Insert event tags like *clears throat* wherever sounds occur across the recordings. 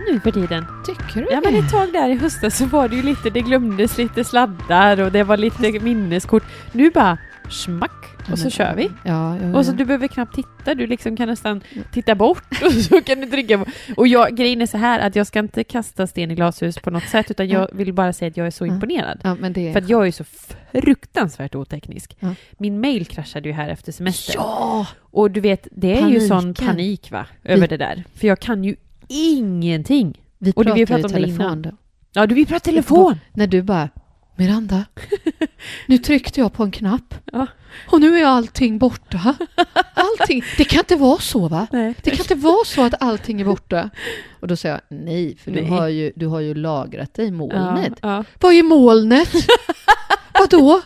tekniken nu för tiden. Tycker du Ja men ett tag där i höstas så var det ju lite, det glömdes lite sladdar och det var lite minneskort. Nu bara smack och så kör vi. Ja, ja, Och så ja. du behöver knappt titta, du liksom kan nästan titta bort *laughs* och så kan du trycka på. Och jag, grejen är så här att jag ska inte kasta sten i glashus på något sätt utan jag vill bara säga att jag är så Ja. imponerad. ja, men det För att jag är så fruktansvärt oteknisk. Ja. Min mail kraschade ju här efter semestern. Ja! Och du vet, det är ju sån Paniken. panik va, över Vi- det där. För jag kan ju ingenting. Vi Och det- vi pratade pratade i telefon då. Ja, du vill prata telefon! När du bara Miranda, *laughs* nu tryckte jag på en knapp Ja. och nu är allting borta. *laughs* Allting. Det kan inte vara så va? Nej. Det kan inte vara så att allting är borta. Och då säger jag nej, för du Nej. har, ju, du har ju lagrat det i molnet. Ja, ja. Vad är molnet? *laughs* Vadå?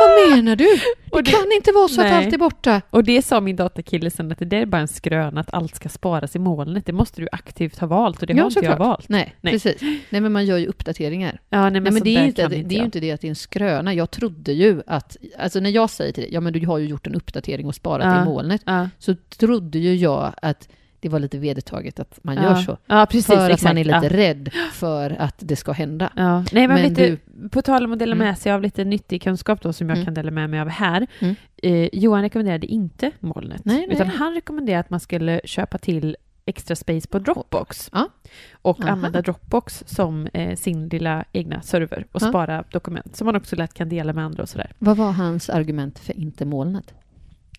Vad *laughs* menar du? Det, det- kan inte vara så att Nej. allt är borta. Och det sa min datakille sen att det där är bara en skrön att allt ska sparas i molnet. Det måste du aktivt ha valt och det har Ja, inte jag valt. Nej, Nej. precis. Nej, men man gör ju uppdateringar. Ja, nej, men, Nej, men det är, inte, det, det är ju inte det att det är en skröna. Jag trodde ju att, alltså när jag säger till dig, ja men du har ju gjort en uppdatering och sparat Ja. i molnet, Ja, så trodde ju jag att det var lite vedertaget att man gör ja. så. Ja, precis. för att exakt. man är lite ja. rädd för att det ska hända. Nej, men, Men vet du, på tal om att dela Mm. med sig av lite nyttig kunskap då som jag Mm. kan dela med mig av här. Mm. Eh, Johan rekommenderade inte molnet, Nej, nej. utan han rekommenderade att man skulle köpa till extra space på Dropbox Ja. och Aha. använda Dropbox som eh, sin lilla egna server och Ja. spara dokument som man också lätt kan dela med andra och sådär. Vad var hans argument för inte molnet?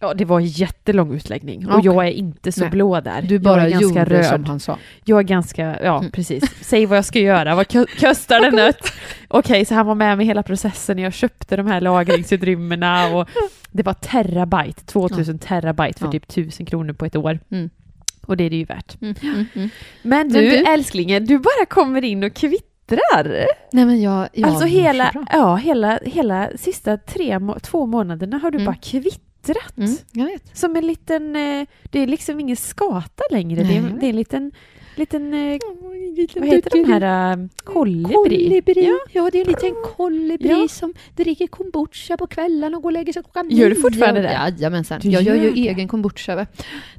Ja, det var en jättelång utläggning och jag är inte så Nej. blå där. Du bara jag är ganska röd. som han sa. Jag är ganska, ja Mm. precis. Säg vad jag ska göra, vad kostar det nöt? *laughs* Okej, så han var med mig hela processen, jag köpte de här lagringsutrymmena och det var terabyte, 2000 terabyte för Ja. typ 1000 kronor på ett år. Mm. Och det är det ju värt. Mm, mm, mm. Men du, Men du- älsklingen, du bara kommer in och kvittrar. Nej men jag, jag alltså hela, ja, hela, hela sista tre, två månaderna har du Mm. bara kvittrat. Mm, jag vet. Som en liten, eh, det är liksom ingen skata längre, Nej, det, är, det är en liten, liten eh, vad heter de här? Uh, kolibri? Kolibri. Ja. Ja. det är en liten kolibri Ja. som dricker kombucha på kvällarna och går och lägger sig klockan Gör du fortfarande det? Jajamensan. Jag gör ju det? egen kombucha. Va?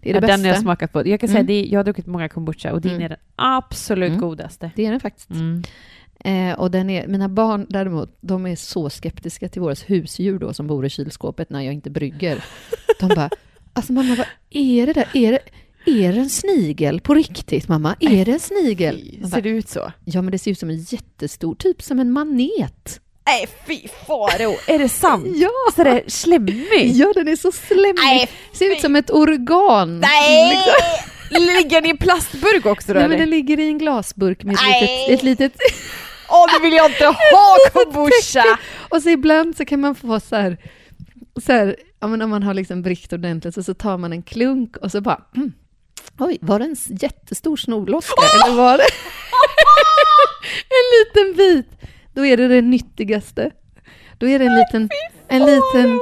Det är Ja, det den har jag bästa. smakat på. Jag kan säga Mm. det, är- jag har druckit många kombucha och din Mm. är den absolut Mm. godaste. Det är den faktiskt. Eh, och den är, mina barn däremot, de är så skeptiska till våra husdjur då som bor i kylskåpet när jag inte brygger. De bara, alltså mamma vad är det där? Är det, är det en snigel på riktigt mamma? Är det en snigel? Man Ser bara, det ut så? ja men det ser ut som en jättestor, typ som en manet. Nej fy faro, är det sant? *laughs* Ja! Sådär slemmig? Ja, den är så slemmig. Nej, Ser ut som ett organ. Nej! Liksom. Ligger den i en plastburk också då Nej, men eller? den ligger i en glasburk med ett litet, ett litet... Åh, nu vill jag inte ha kombucha! Och så ibland så kan man få så här, så här ja, men om man har liksom brickt ordentligt så, så tar man en klunk och så bara mm, Oj, var det en jättestor snorloska eller var det *laughs* en liten bit? Då är det det nyttigaste. Då är det en liten, en liten,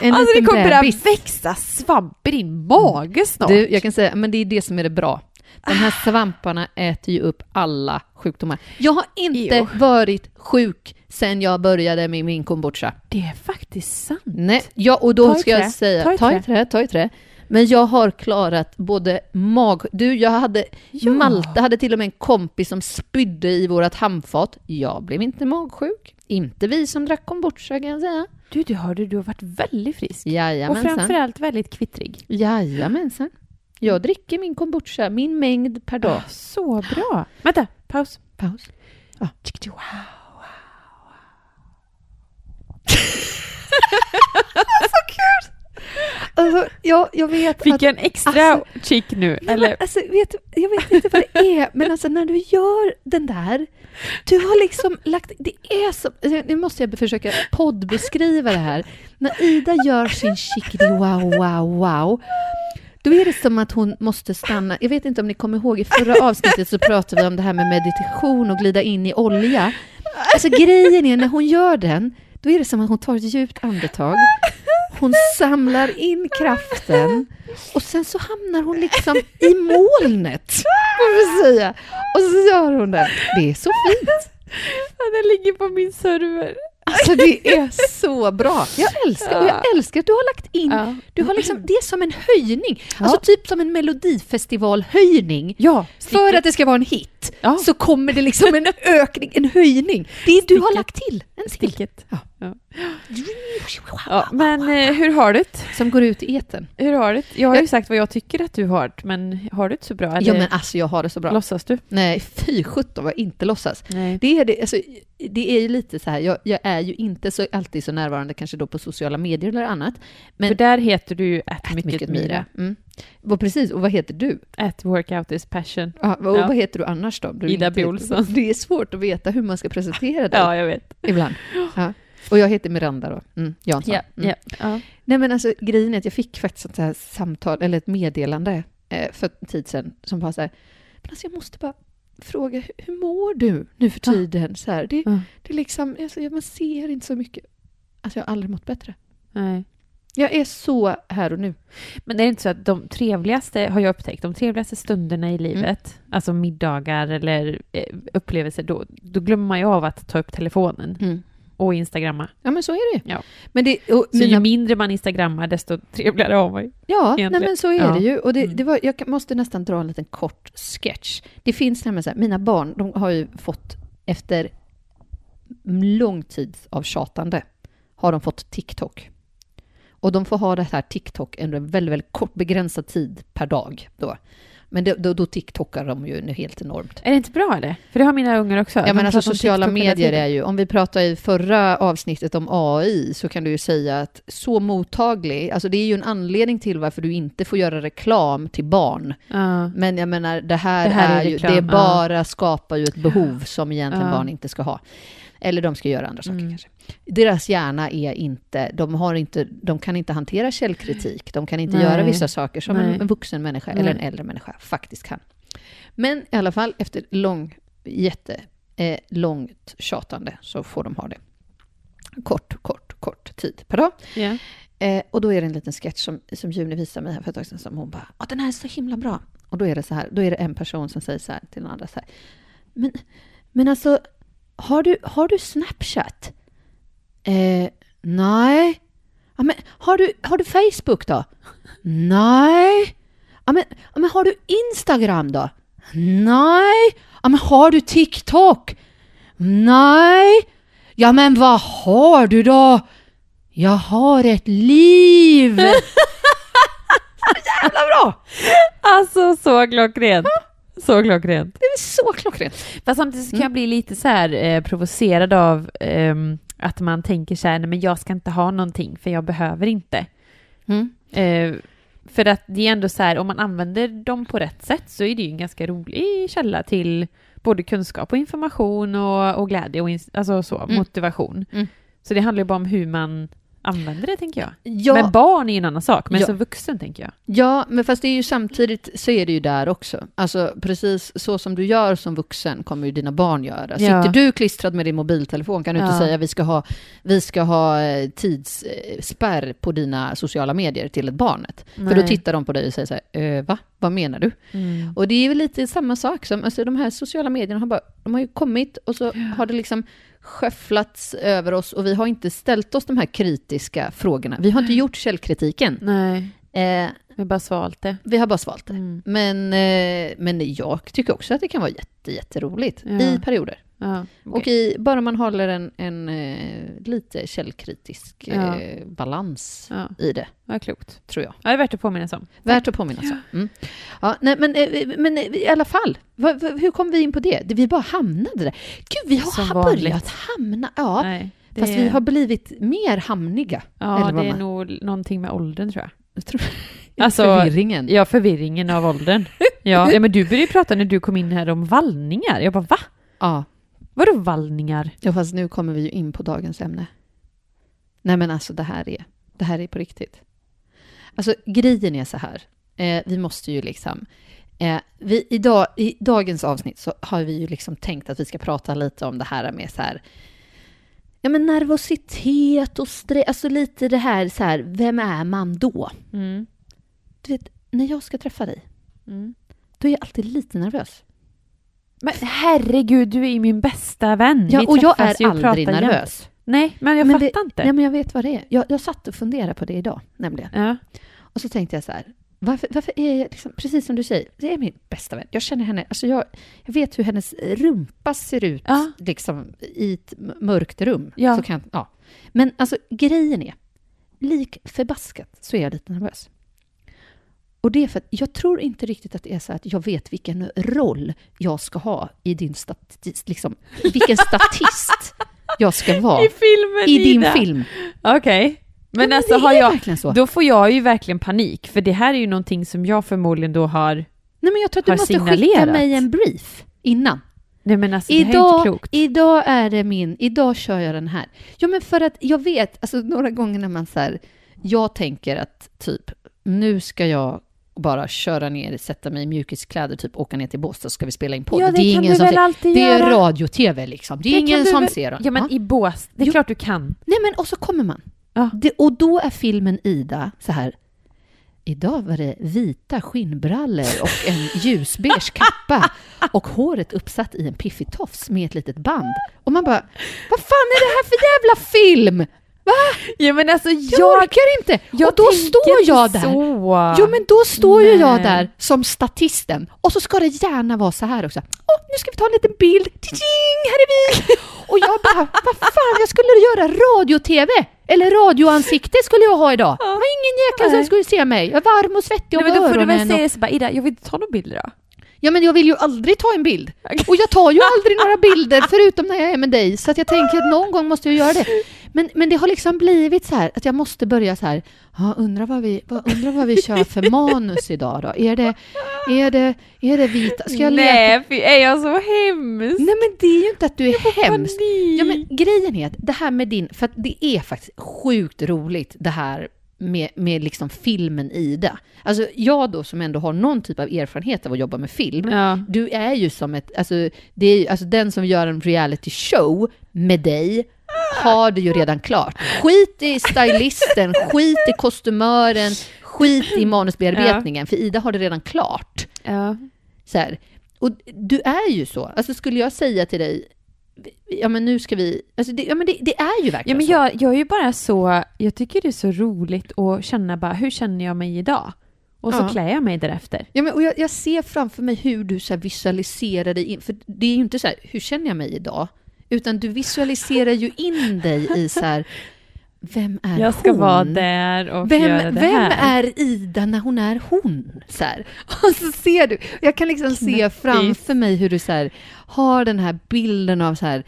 en Alltså det kommer börja bebis. växa svamp i din mage snart. Du, jag kan säga, men det är det som är det bra. De här svamparna äter ju upp alla sjukdomar. Jag har inte Jo. varit sjuk sen jag började med min kombucha. Det är faktiskt sant. Nej, ja, och då Ta ska jag säga, Ta i ta i trä, ta i trä. Men jag har klarat både mag... Du, jag hade... Ja. Malte hade till och med en kompis som spydde i vårat handfat. Jag blev inte magsjuk. Inte vi som drack kombucha kan jag säga. Du, du hörde, du har varit väldigt frisk. Och Jajamensan. framförallt väldigt kvittrig. Jajamensan. Jag dricker min kombucha, min mängd per dag. Ah, så bra. Vänta, paus. Paus. Ja. *laughs* Alltså, jag, jag vet Fick att... jag en extra Alltså- chick nu? Nej, men Eller? alltså, vet, jag vet inte vad det är, men alltså när du gör den där, du har liksom lagt, det är som, nu måste jag försöka poddbeskriva det här. När Ida gör sin chickadee wow wow wow, då är det som att hon måste stanna. Jag vet inte om ni kommer ihåg, i förra avsnittet så pratade vi om det här med meditation och glida in i olja. Alltså grejen är, när hon gör den, då är det som att hon tar ett djupt andetag, hon samlar in kraften och sen så hamnar hon liksom i molnet, får man säga. Och så gör hon den. Det är så fint. Ja, den ligger på min server. Alltså det är så bra. Jag älskar, och jag älskar att du har lagt in, Ja. du har liksom, det är som en höjning. Ja. Alltså typ som en melodifestivalhöjning. Ja, För att det ska vara en hit Ja. så kommer det liksom en ökning, *laughs* en höjning. Det du har lagt till. En till. Sticket. Ja. Ja. Men eh, hur har du det? Som går ut i eten. Hur har du det? Jag har ju sagt vad jag tycker att du har men har du det så bra? Eller Ja men alltså jag har det så bra. låtsas du? Nej, fy sjutton vad jag inte låtsas. Nej. Det är, det, alltså, det är ju lite så här, jag, jag är ju inte så, alltid så närvarande kanske då på sociala medier eller annat. Men För där heter du ju att Ät mycket, Mira. Mm. Och precis, och vad heter du? At workout is passion. Ja, och Ja. vad heter du annars då? Du Ida B. Olsson. Det är svårt att veta hur man ska presentera dig Ja, jag vet. ibland. Ja. Och jag heter Miranda då, mm, Jansson. Ja, Mm. ja, ja. Nej men alltså grejen är att jag fick faktiskt ett här samtal, eller ett meddelande eh, för en tid sedan som bara så här, men alltså jag måste bara fråga, hur, hur mår du nu för Ja. tiden? Så här, det, Ja. det är liksom, alltså, man ser inte så mycket. Alltså jag har aldrig mått bättre. Nej. Jag är så här och nu. Men det är inte så att de trevligaste, har jag upptäckt, de trevligaste stunderna i livet, alltså middagar eller eh, upplevelser, då, då glömmer man ju av att ta upp telefonen och instagramma. Ja men så är det ju. Ja. Men det, och Så ju mina, mindre man instagrammar, desto trevligare har man ju. ja, nej, men så är Ja. det ju. Och det, Mm. det var, jag måste nästan dra en liten kort sketch. Det finns nämligen så här, mina barn, de har ju fått efter lång tid av tjatande, har de fått TikTok. Och de får ha det här TikTok under en väldigt, väldigt kort, begränsad tid per dag. Då. Men det, då, då TikTokar de ju helt enormt. Är det inte bra eller? För det har mina ungar också. Ja, De men alltså sociala medier är ju, om vi pratar i förra avsnittet om AI, så kan du ju säga att så mottaglig, alltså det är ju en anledning till varför du inte får göra reklam till barn. Ja. Men jag menar, det här, Det här är är, ju, det bara skapar ju ett behov som egentligen Ja. barn inte ska ha. Eller de ska göra andra saker Mm. kanske. Deras hjärna är inte, de har inte, de kan inte hantera källkritik, de kan inte Nej. göra vissa saker som en, Nej. en vuxen människa Nej. eller en äldre människa faktiskt kan. Men i alla fall efter lång, jätte, eh, långt tjatande så får de ha det. Kort, kort, kort tid per dag. Ja. Eh, och då är det en liten sketch som, som Juni visade mig här för ett tag sedan som hon bara, "Ja, den här är så himla bra. Och då är det så här, då är det en person som säger så här till den andra så här, men, men alltså, har du, har du Snapchat? Eh, nej. Ja, men har du, har du Facebook då? Nej. Ja, men, ja, men har du Instagram då? Nej. Ja, men har du TikTok? Nej. Ja, men vad har du då? Jag har ett liv! *laughs* Jävla bra! Alltså så klockrent. Så klockrent. Det är så klockrent. Fast samtidigt kan Mm. jag bli lite så här eh, provocerad av ehm, att man tänker så här, nej men jag ska inte ha någonting för jag behöver inte. Eh, för att det är ändå så här, om man använder dem på rätt sätt så är det ju en ganska rolig källa till både kunskap och information och, och glädje och alltså så, Mm. motivation. Mm. Så det handlar ju bara om hur man använder det, tänker jag. Ja, Men barn är ju en annan sak, men Ja. som vuxen, tänker jag. ja, men fast det är ju samtidigt så är det ju där också. Alltså precis så som du gör som vuxen kommer ju dina barn göra. Ja. Sitter du klistrad med din mobiltelefon kan du inte säga vi ska ha, vi ska ha eh, tidsspärr på dina sociala medier till ett barnet. För då Nej. tittar de på dig och säger så här, "Eh, va? Vad menar du? Mm. Och det är väl lite samma sak som, alltså de här sociala medierna har bara, de har ju kommit och så har det liksom sköfflats över oss och vi har inte ställt oss de här kritiska frågorna. Vi har inte gjort källkritiken. Nej, Eh, vi har bara svalt det. vi har bara svalt det. Mm. Men, eh, men jag tycker också att det kan vara jätte, jätteroligt Ja. i perioder. Ja, Och i, bara man håller en, en eh, lite källkritisk Ja. eh, balans ja, i det, vad klokt. tror jag. Ja, det är värt att påminna sig om. Värt att påminna sig om. Mm. Ja, nej, men, eh, men i alla fall, hur kom vi in på det? Vi bara hamnade där. Gud, vi har Som ha- vanligt. börjat hamna... Ja, Nej, fast är, vi har blivit mer hamniga. Ja, det är nog någonting med åldern, tror jag. Jag tror, *laughs* Alltså, förvirringen. Ja, förvirringen av åldern. *laughs* Ja, ja, men du började ju prata när du kom in här om vallningar. Jag bara, va? Ja. Vadå vallningar? ja, fast nu kommer vi ju in på dagens ämne. Nej, men alltså det här är, det här är på riktigt. Alltså grejen är så här, eh, vi måste ju liksom... Eh, vi, idag, I dagens avsnitt så har vi ju liksom tänkt att vi ska prata lite om det här med så här... Ja, men nervositet och stress, alltså lite det här så här, vem är man då? Mm. Du vet, när jag ska träffa dig, Mm. då är jag alltid lite nervös. Men herregud, du är min bästa vän. Ja, Vi och jag är aldrig jämt. nervös. Nej, men jag Men fattar det- inte. Nej, men jag vet vad det är. Jag, jag satt och funderade på det idag, nämligen. Ja. Och så tänkte jag så här, varför, varför är jag, liksom, precis som du säger, det är min bästa vän. Jag känner henne, alltså jag, jag vet hur hennes rumpa ser ut Ja. liksom, i ett mörkt rum. Ja. Så kan, ja. Men alltså grejen är, lik förbaskat så är jag lite nervös. Och det är för att jag tror inte riktigt att det är så att jag vet vilken roll jag ska ha i din statist, liksom, vilken statist jag ska vara I filmen i din Ida. film. Okej. Men, Ja, alltså har jag, då får jag ju verkligen panik, för det här är ju någonting som jag förmodligen då har... Nej, men jag tror att du måste skicka signalerat. mig en brief innan. Nej men alltså det här är inte Idag, klokt. idag är det min, idag kör jag den här. Ja, men för att jag vet, alltså några gånger när man så här, jag tänker att typ, nu ska jag bara köra ner, sätta mig i mjukiskläder, typ åka ner till Båstad så ska vi spela in podd. Ja, det, det är ingen som ser. Det är radio-tv liksom. Det är Det ingen som väl- ser. Ja men Ja. i bås, det är Jo. klart du kan. Nej, men och så kommer man. Ja. Det, och då är filmen Ida så här. Idag var det vita skinnbrallor och en ljusbeige kappa *laughs* och håret uppsatt i en piffig tofs med ett litet band. Och man bara, vad fan är det här för jävla film? Ja men alltså Jag, jag... orkar inte! jag och då står jag där. Så. Jo men då står ju jag där som statisten och så ska det gärna vara så här också. Åh, nu ska vi ta en liten bild. Tjing, här är vi! *laughs* Och jag bara, vad fan, jag skulle göra radio-tv! Eller radioansikte skulle jag ha idag. Det var ingen jäkel som skulle se mig. Jag är varm och svettig om men då får du väl öronen. säga Och... så bara, Ida, jag vill inte ta några bilder då. Ja men jag vill ju aldrig ta en bild. *laughs* Och jag tar ju aldrig några bilder förutom när jag är med dig. Så att jag tänker att någon gång måste jag göra det. Men, men det har liksom blivit så här att jag måste börja så här. Ja, undrar vad vi, vad, undrar vad vi kör för *laughs* manus idag då? Är det, är det, är det vita? Ska jag? Nej, fy, är jag så hemsk? Nej men det är ju inte att du är hemsk. Panik. Ja men grejen är att det här med din, för att det är faktiskt sjukt roligt det här med, med liksom filmen Ida. Alltså jag då som ändå har någon typ av erfarenhet av att jobba med film, Ja. du är ju som ett, alltså, det är, alltså den som gör en reality show med dig har det ju redan klart. Skit i stylisten, skit i kostymören, skit i manusbearbetningen, för Ida har det redan klart. Ja. Så här. Och du är ju så. Alltså skulle jag säga till dig, ja men nu ska vi, alltså det, ja men det, det är ju Ja, verkligen men så. jag, jag är ju bara så, jag tycker det är så roligt att känna bara, hur känner jag mig idag? Och så Ja. klär jag mig därefter. Ja, men, och jag, jag ser framför mig hur du så visualiserar dig in, för det är ju inte så här, hur känner jag mig idag? Utan du visualiserar ju in dig i så här, vem är Jag ska hon? vara där och Vem, göra det vem här. är Ida när hon är hon? Så här. *laughs* Och så ser du, jag kan liksom se Knäppis. framför mig hur du så här, har den här bilden av så här,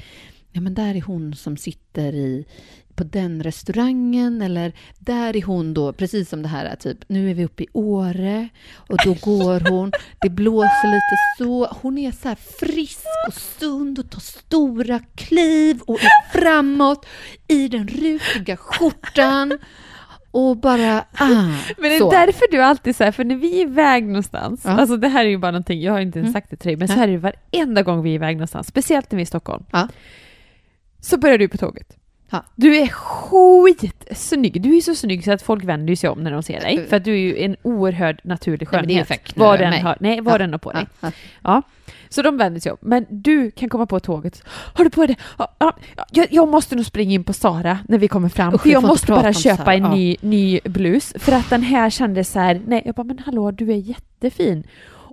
ja men där är hon som sitter i, på den restaurangen eller där är hon då, precis som det här är typ, nu är vi uppe i Åre och då går hon, det blåser lite så, hon är så frisk och sund och tar stora kliv och är framåt i den rutiga skjortan och bara, ah, Men det är så. därför du alltid så här, för när vi är iväg någonstans, Ja. alltså det här är ju bara någonting, jag har inte ens Mm. sagt det till dig, men Ja. så här är det varenda gång vi är iväg någonstans, speciellt när vi är i Stockholm. Ja. Så börjar du på tåget. Ja. Du är skitsnygg. Du är så snygg så att folk vänder sig om när de ser dig. För att du är ju en oerhörd naturlig Nej, men det är skönhet. knulla vad den mig. har, nej, vad Ja. den har på dig. Ja, ja. Så de vänder sig om. Men du kan komma på tåget. Har du på dig? Ja, ja, jag, jag måste nog springa in på Sara när vi kommer fram. Usch, för jag jag måste bara köpa en ny, ny blus. För att den här kändes så här, nej, jag bara, men hallå, du är jättefin.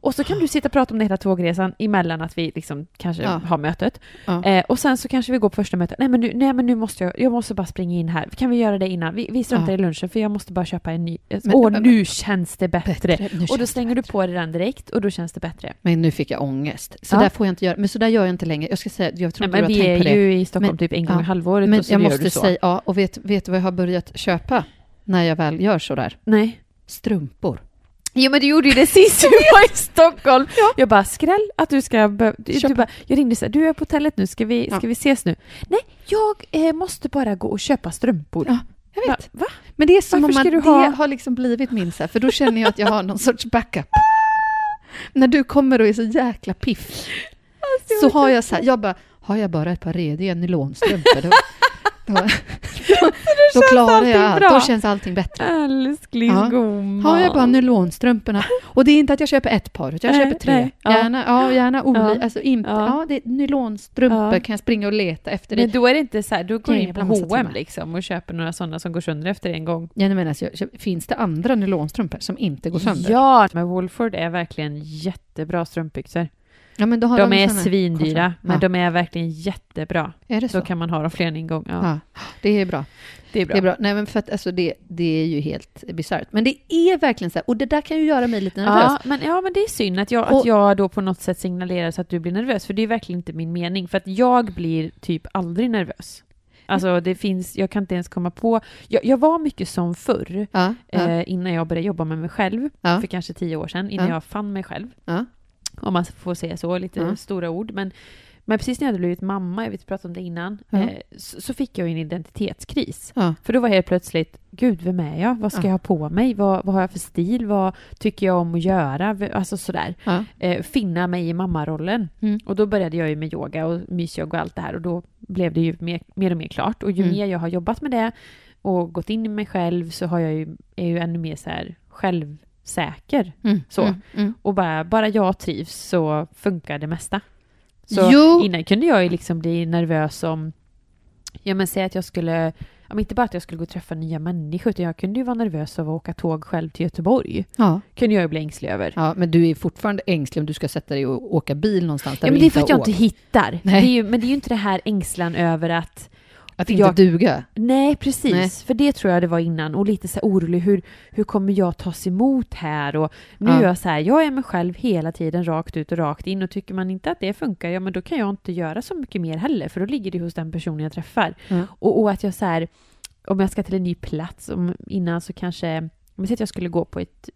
Och så kan du sitta och prata om det hela tågresan emellan att vi liksom kanske Ja. har mötet. Ja. Eh, och sen så kanske vi går på första mötet. Nej men nu, nej, men nu måste jag, jag måste bara springa in här. Kan vi göra det innan? Vi, vi struntar Ja. i lunchen för jag måste bara köpa en ny. Men- Åh, men- nu känns det bättre. Bättre, Och då det du på dig den direkt och då känns det bättre. Men nu fick jag ångest. Så där får jag inte göra. Men så där gör jag inte längre. Jag ska säga, jag tror Nej, inte du har vi är tänkt på det. ju i Stockholm Men- typ en gång i halvåret Men och så jag gör måste du så. säga, ja, och vet, vet du vad jag har börjat köpa när jag väl gör så där? Nej. Strumpor. Jo men du gjorde ju det sist vi *laughs* var i Stockholm. Jag bara skräll att du ska du, du bara, Jag ringde så här, du är på hotellet nu, ska vi, ska Ja. vi ses nu? Nej, jag eh, måste bara gå och köpa strumpor. Ja, jag vet. Va? Men det är som Varför om man, du ha- det har liksom blivit min så här, för då känner jag att jag har någon *laughs* sorts backup. När du kommer och är så jäkla piff, så har jag så här, jag bara, har jag bara ett par rediga nylonstrumpor *laughs* då, då, klarar jag bra. Då känns allting bättre. Ja. Älsklingsgumman. Har jag bara nylonstrumporna. Och det är inte att jag köper ett par, utan jag Nej, köper tre. nej, ja. Gärna, ja, gärna olika. Ja. Alltså Ja. ja. det är nylonstrumpor Ja. kan jag springa och leta efter. Men det. då är det inte så här, då går du in på H&M liksom och köper några sådana som går sönder efter en gång. Jag menar, alltså, finns det andra nylonstrumpor som inte går sönder? Ja, men Wolford är verkligen jättebra strumpbyxor. Ja men då har De är såna- svindyra, men Ja. de är verkligen jättebra. Är det så? Så kan man ha dem fler än en gång. Ja, Ja, det är bra. det är bra. Det är bra. Nej, men för att alltså, det, det är ju helt bisarrt. Men det är verkligen så här, och det där kan ju göra mig lite nervös. Ja men, ja, men det är synd att jag, Och- att jag då på något sätt signalerar så att du blir nervös, för det är verkligen inte min mening. För att jag blir typ aldrig nervös. Alltså det finns, jag kan inte ens komma på, jag, jag var mycket som förr, Ja, ja, eh, innan jag började jobba med mig själv, Ja. för kanske tio år sedan, innan Ja. jag fann mig själv. Om man får säga så, lite Ja. stora ord. Men, men precis när jag hade blivit mamma, jag vet pratade om det innan, Ja. eh, så, så fick jag en identitetskris. ja. För då var helt plötsligt, gud vem är jag? Vad ska Ja. jag ha på mig? Vad, vad har jag för stil? Vad tycker jag om att göra? Alltså sådär. Eh, finna mig i mammarollen. Mm. Och då började jag ju med yoga och mysyoga och allt det här och då blev det ju mer, mer och mer klart. Och ju Mm. mer jag har jobbat med det och gått in i mig själv så har jag ju, är ju ännu mer så här självsäker. Mm. Så. Mm. Mm. Och bara, bara jag trivs så funkar det mesta. Så Jo. innan kunde jag ju liksom bli nervös om, ja men säg att jag skulle, ja, inte bara att jag skulle gå och träffa nya människor, utan jag kunde ju vara nervös av att åka tåg själv till Göteborg. Ja. Kunde jag ju bli ängslig över. ja, men du är fortfarande ängslig om du ska sätta dig och åka bil någonstans där Ja, men du det är inte för att jag inte åkt. hittar. Det Nej. är ju, men det är ju inte det här ängslan över att Att inte jag- duga. Nej, precis. Nej. För det tror jag det var innan. Och lite så orolig, hur, hur kommer jag tas emot här? Och nu Ja. är jag så här, jag är mig själv hela tiden, rakt ut och rakt in. Och tycker man inte att det funkar, ja men då kan jag inte göra så mycket mer heller. För då ligger det hos den personen jag träffar. Ja. Och, och att jag så här, om jag ska till en ny plats, om, innan så kanske, om jag säger att jag skulle gå på ett,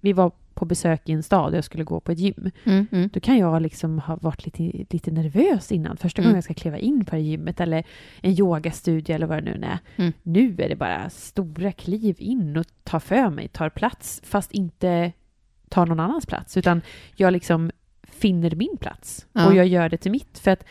vi var på besök i en stad och jag skulle gå på ett gym. Mm. Mm. Då kan jag liksom ha varit lite, lite nervös innan. Första Mm. gången jag ska kliva in på det gymmet eller en yogastudio eller vad det nu är. Mm. Nu är det bara stora kliv in och ta för mig, tar plats fast inte tar någon annans plats utan jag liksom finner min plats Ja. och jag gör det till mitt. För att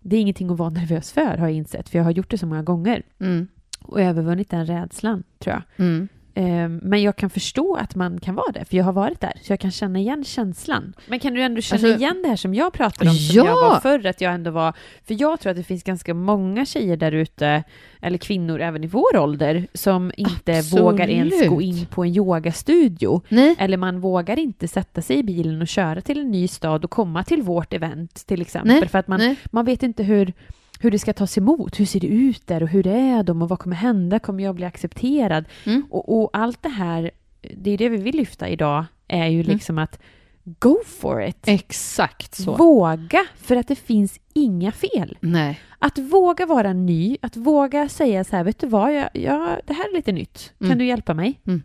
det är ingenting att vara nervös för har jag insett för jag har gjort det så många gånger Mm. och övervunnit den rädslan tror jag. Mm. Ehm, Men jag kan förstå att man kan vara det, för jag har varit där, så jag kan känna igen känslan. Men kan du ändå känna Alltså- igen det här som jag pratade om, som Ja! jag var förr, att jag ändå var... För jag tror att det finns ganska många tjejer där ute, eller kvinnor även i vår ålder, som inte Absolut. vågar ens gå in på en yogastudio. Nej. Eller man vågar inte sätta sig i bilen och köra till en ny stad och komma till vårt event till exempel. Nej. För att man, Nej. man vet inte hur, hur det ska tas emot. Hur ser det ut där och hur är de och vad kommer hända? Kommer jag bli accepterad? Mm. Och, och allt det här, det är det vi vill lyfta idag, är ju Mm. liksom att go for it. Exakt så. Våga, för att det finns inga fel. Nej. Att våga vara ny, att våga säga så här, vet du vad, jag, jag, det här är lite nytt. Kan Mm. du hjälpa mig? Mm.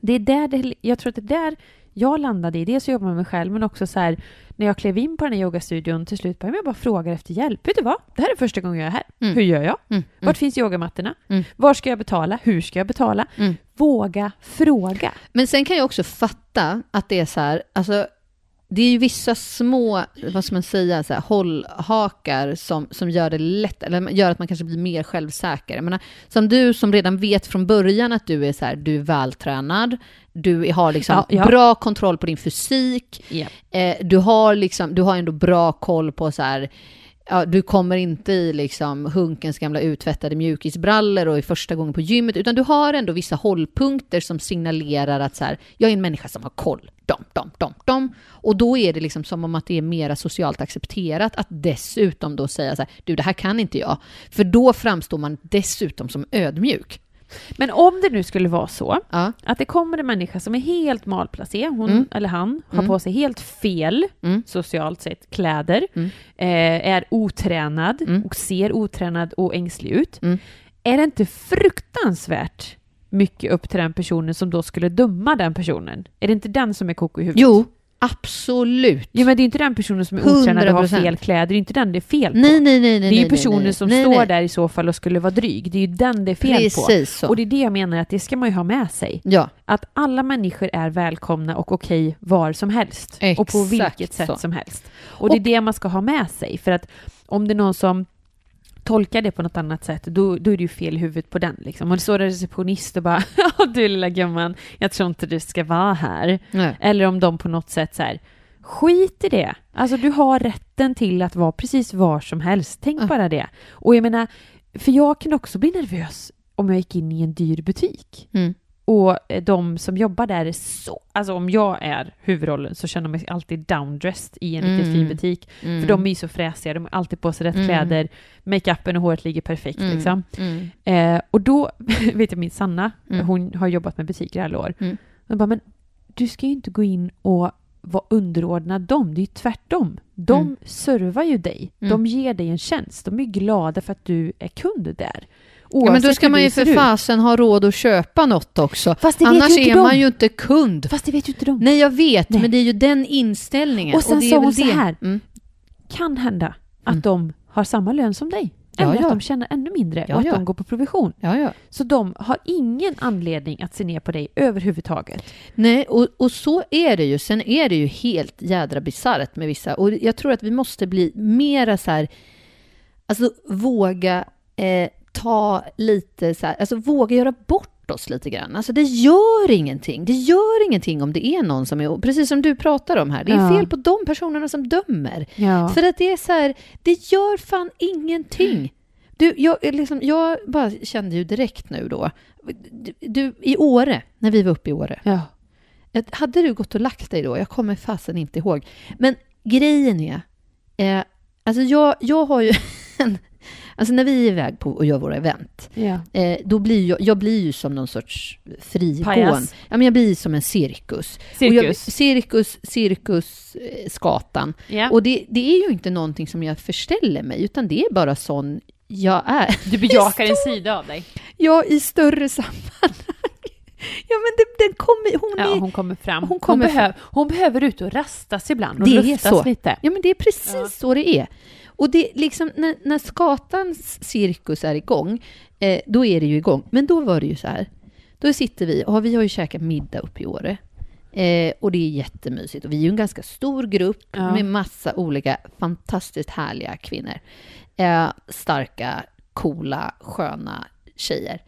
Det är där det, jag tror att det är där jag landade i. Dels att jobba med mig själv, men också så här, när jag klev in på den här yogastudion, till slut började jag bara fråga efter hjälp. Vet du vad? Det här är första gången jag är här. Mm. Hur gör jag? Mm. Vart finns yogamattorna? Mm. Var ska jag betala? Hur ska jag betala? Mm. Våga fråga. Men sen kan jag också fatta att det är så här, alltså det är ju vissa små, vad ska man säga, så här, hållhakar som, som gör det lätt, eller gör att man kanske blir mer självsäker. Jag menar, som du som redan vet från början att du är så här, du är vältränad, du har liksom Ja, ja. bra kontroll på din fysik, Ja. eh, du har liksom, du har ändå bra koll på så här, ja, du kommer inte i liksom Hunkens gamla uttvättade mjukisbrallor och är första gången på gymmet, utan du har ändå vissa hållpunkter som signalerar att så här, jag är en människa som har koll. Dom, dom, dom, dom. Och då är det liksom som om att det är mera socialt accepterat att dessutom då säga så här, du det här kan inte jag. För då framstår man dessutom som ödmjuk. Men om det nu skulle vara så Ja. att det kommer en människa som är helt malplacé, hon Mm. eller han har Mm. på sig helt fel Mm. socialt sett kläder, Mm. eh, är otränad Mm. och ser otränad och ängslig ut. Mm. Är det inte fruktansvärt mycket upp till den personen som då skulle döma den personen? Är det inte den som är koko i huvudet? Jo, absolut. Ja, men det är inte den personen som är otränad och har 100%. fel kläder, det är inte den det är fel på. Nej, nej, nej, nej. det är ju personen som står där i så fall och skulle vara dryg. Det är ju den det är fel på. Precis så. Och det är det jag menar att det ska man ju ha med sig. Ja, Att alla människor är välkomna och okej var som helst. och på Exakt vilket sätt så. som helst. Och det är det man ska ha med sig. För att om det är någon som tolkar det på något annat sätt, då, då är det ju fel i huvudet på den. Liksom. Och det står en receptionist och bara *laughs* ”Ja du lilla gumman, jag tror inte du ska vara här”. Nej. Eller om de på något sätt så här, skit i det. Alltså du har rätten till att vara precis var som helst. Tänk Ja. bara det. Och jag menar, för jag kan också bli nervös om jag gick in i en dyr butik. Mm. Och eh, de som jobbar där är så... Alltså om jag är huvudrollen så känner jag mig alltid downdressed i en riktigt Mm. fin butik. Mm. För de är ju så fräsiga, de har alltid på sig rätt Mm. kläder, makeupen och håret ligger perfekt Mm. liksom. Mm. Eh, och då *laughs* vet jag min Sanna, Mm. hon har jobbat med butiker i alla år. Mm. Hon bara, men du ska ju inte gå in och vara underordnad dem, det är ju tvärtom. De Mm. servar ju dig, Mm. de ger dig en tjänst, de är glada för att du är kund där. Ja, men då ska man ju för ser ut. fasen ha råd att köpa något också. Fast det vet Annars är de. man ju inte kund. Fast det vet ju inte de. Nej, jag vet, Nej. men det är ju den inställningen. Och sen sa hon så här. Mm. Kan hända att Mm. de har samma lön som dig. Ja, Eller ja. att de tjänar ännu mindre Ja, och att ja. de går på provision. Ja, ja. Så de har ingen anledning att se ner på dig överhuvudtaget. Nej, och, och så är det ju. Sen är det ju helt jädra bisarrt med vissa. Och jag tror att vi måste bli mera så här, alltså våga eh, ta lite så här, alltså våga göra bort oss lite grann. Alltså det gör ingenting. Det gör ingenting om det är någon som är, precis som du pratar om här, det är Ja. fel på de personerna som dömer. Ja. För att det är så här, det gör fan ingenting. Du, jag, liksom, jag bara kände ju direkt nu då, du, du, i Åre, när vi var uppe i Åre, ja. hade du gått och lagt dig då? Jag kommer fasen inte ihåg. Men grejen är, eh, alltså jag, jag har ju *laughs* en, alltså när vi är iväg på och gör våra event, ja. eh, då blir jag, jag blir ju som någon sorts. Pajas. Ja, men jag blir som en cirkus. Cirkus. jag, cirkus, cirkus, eh, skatan. ja. Och det, det är ju inte någonting som jag förställer mig, utan det är bara sån jag är. du *laughs* bejakar en sida av dig. Jag i större sammanhang. *laughs* Ja, men det, den kommer, hon Ja, är... hon kommer fram. hon Hon, kommer behöv, hon behöver ut och rastas ibland och Det är luftas så. lite. Ja, men det är precis Ja. så det är. Och det liksom, när, när skatans cirkus är igång, eh, då är det ju igång. Men då var det ju så här. Då sitter vi, och vi har ju käkat middag uppe i Åre. Eh, och det är jättemysigt. Och vi är ju en ganska stor grupp Ja. med massa olika fantastiskt härliga kvinnor. Eh, starka, coola, sköna tjejer.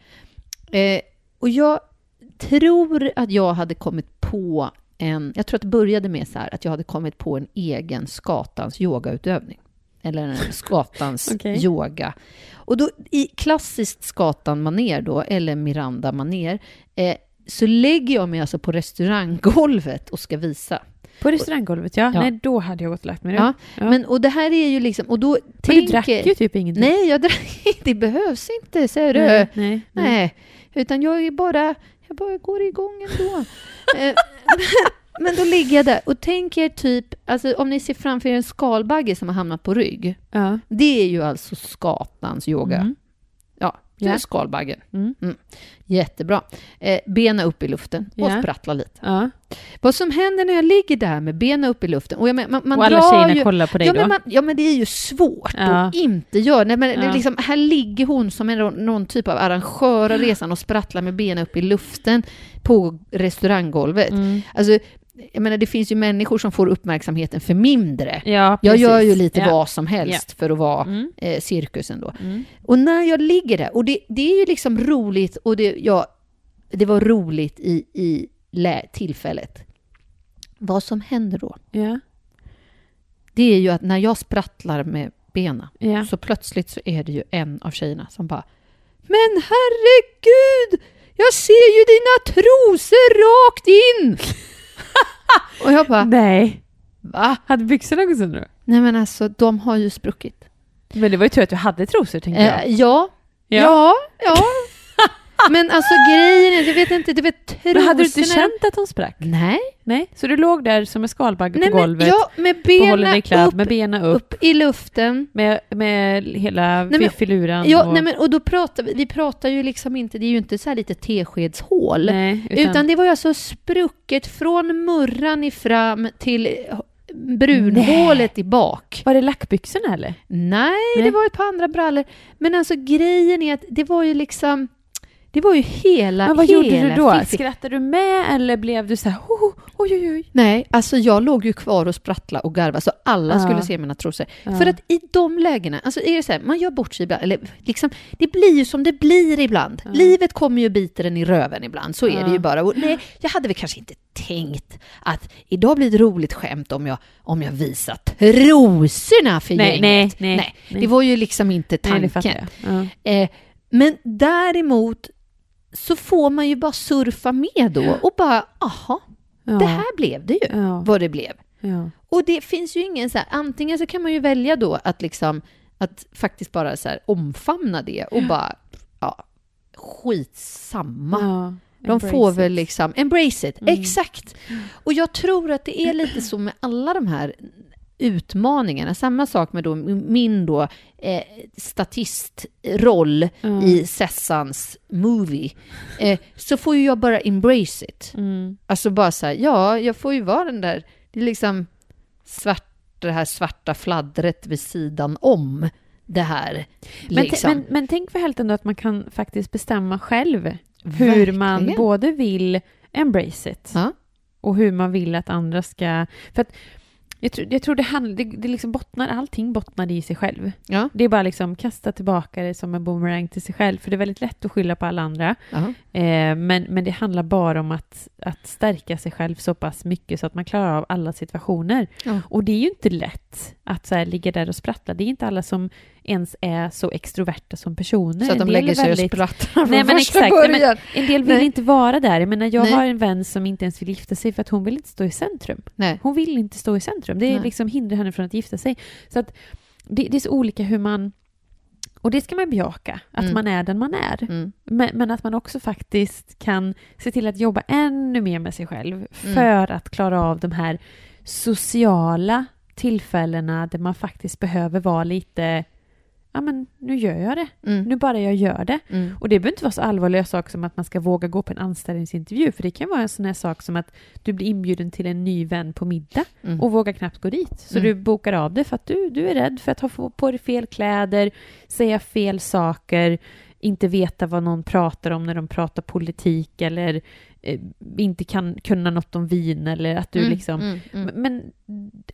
Eh, och jag tror att jag hade kommit på en... Jag tror att det började med så här att jag hade kommit på en egen skatans yogautövning. Eller skatans *laughs* Okej. yoga. Och då i klassiskt skatan-manér då, eller Miranda-manér, eh, så lägger jag mig alltså på restauranggolvet och ska visa. På restauranggolvet, ja. Ja. Nej, då hade jag gått och lagt mig Ja, Ja. Men, och det här är ju liksom... Och då Men tänker... du drack ju typ ingenting. Nej, jag drack Det behövs inte, säger du. nej, nej, nej. Nej, utan jag är bara, jag bara går igång ändå. *laughs* Eh, Men då ligger jag där och tänker typ, alltså om ni ser framför er en skalbagge som har hamnat på rygg. Ja. Det är ju alltså skatans yoga. Mm. Ja, det är Ja. skalbaggen. Mm. Jättebra. Eh, bena upp i luften och Ja. sprattla lite. Ja. Vad som händer när jag ligger där med bena upp i luften, och jag men, man, man och alla tjejerna ju... kollar på dig Ja då? men, man, ja, men det är ju svårt Ja. att inte göra. Nej, men det liksom, här ligger hon som en, någon typ av arrangör av resan och sprattlar med benen upp i luften på restauranggolvet. Mm. Alltså, jag menar, det finns ju människor som får uppmärksamheten för mindre. Ja, Jag gör ju lite ja. vad som helst för att vara Mm. eh, cirkusen då. Mm. Och när jag ligger där, och det, det är ju liksom roligt, och det, ja, det var roligt i, i lä, tillfället. Vad som händer då, Ja. det är ju att när jag sprattlar med benen, Ja. så plötsligt så är det ju en av tjejerna som bara Men herregud! Jag ser ju dina trosor rakt in! *laughs* *laughs* och jag bara, Nej. va? Hade byxorna gått sönder då? Nej men alltså, de har ju spruckit. Men det var ju tur att du hade trosor, tänkte jag. Eh, ja, Ja. ja, ja. Men alltså grejen är, jag vet inte, du vet trosorna... Men hade du inte känt att de sprack? Nej. Nej, så du låg där som en skalbagge Nej på men, golvet, ja, med benen kladd, upp, med benen upp, upp i luften. med, med hela Nej, men- filuran Ja, och... nej men, och då pratar vi, vi pratar ju liksom inte, det är ju inte så här lite teskedshål. Nej, Utan, det var ju alltså sprucket från murran i fram till brunhålet i bak. Var det lackbyxorna eller? Nej, Nej. det var ett par andra brallor. Men alltså grejen är att det var ju liksom... Det var ju hela, Men vad hela gjorde du då? fiffi. Skrattade du med eller blev du så här, oh, oj, oj, oj? Nej, alltså jag låg ju kvar och sprattlade och garvade så alla Ja. skulle se mina trosor. Ja. För att i de lägena, alltså är det så här, man gör bort sig ibland, eller liksom, det blir ju som det blir ibland. Ja. Livet kommer ju och biter en i röven ibland, så är det ju bara. Och nej, jag hade väl kanske inte tänkt att idag blir det roligt skämt om jag, om jag visar trosorna för Nej, gänget. nej, nej, nej. det var ju liksom inte Nej, det tanken. jag. Ja. Eh, men däremot så får man ju bara surfa med då och bara, aha, Ja. det här blev det ju, Ja. vad det blev. Ja. Och det finns ju ingen så här, antingen så kan man ju välja då att liksom, att faktiskt bara så här omfamna det och bara, ja, skitsamma. Ja. De Embrace får väl liksom, embrace it, Mm. exakt. Och jag tror att det är lite så med alla de här utmaningarna. Samma sak med då min då eh, statistroll Ja. i Sessans movie. Eh, så får ju jag bara embrace it. Mm. Alltså bara så här, ja, jag får ju vara den där, det är liksom svart, det här svarta fladdret vid sidan om det här. Men, Liksom. men, men tänk för helt ändå att man kan faktiskt bestämma själv hur man Verkligen. både vill embrace it Ja. och hur man vill att andra ska... För att jag tror, jag tror det, handlar, det, det liksom bottnar, allting bottnar i sig själv. Ja. Det är bara liksom kasta tillbaka det som en boomerang till sig själv, för det är väldigt lätt att skylla på alla andra. Eh, men, men det handlar bara om att, att stärka sig själv så pass mycket så att man klarar av alla situationer. Ja. Och det är ju inte lätt att så här, ligga där och sprattla. Det är inte alla som ens är så extroverta som personer. Så att En de del lägger sig och väldigt- sprattlar Nej, från men första exakt. Nej, men- början. En del vill Nej. inte vara där. Jag menar, jag Nej. har en vän som inte ens vill gifta sig för att hon vill inte stå i centrum. Nej. Hon vill inte stå i centrum. Det är Nej. liksom hindrar henne från att gifta sig. Så att det, det är så olika hur man... Och det ska man bejaka, att Mm. man är den man är. Mm. Men, men att man också faktiskt kan se till att jobba ännu mer med sig själv Mm. för att klara av de här sociala tillfällena där man faktiskt behöver vara lite ja men nu gör jag det, Mm. nu bara jag gör det. Mm. Och det behöver inte vara så allvarliga saker som att man ska våga gå på en anställningsintervju, för det kan vara en sån här sak som att du blir inbjuden till en ny vän på middag Mm. och vågar knappt gå dit. Så Mm. du bokar av det för att du, du är rädd för att ha på dig fel kläder, säga fel saker, inte veta vad någon pratar om när de pratar politik eller eh, inte kan kunna något om vin eller att du Mm. liksom... Mm. Men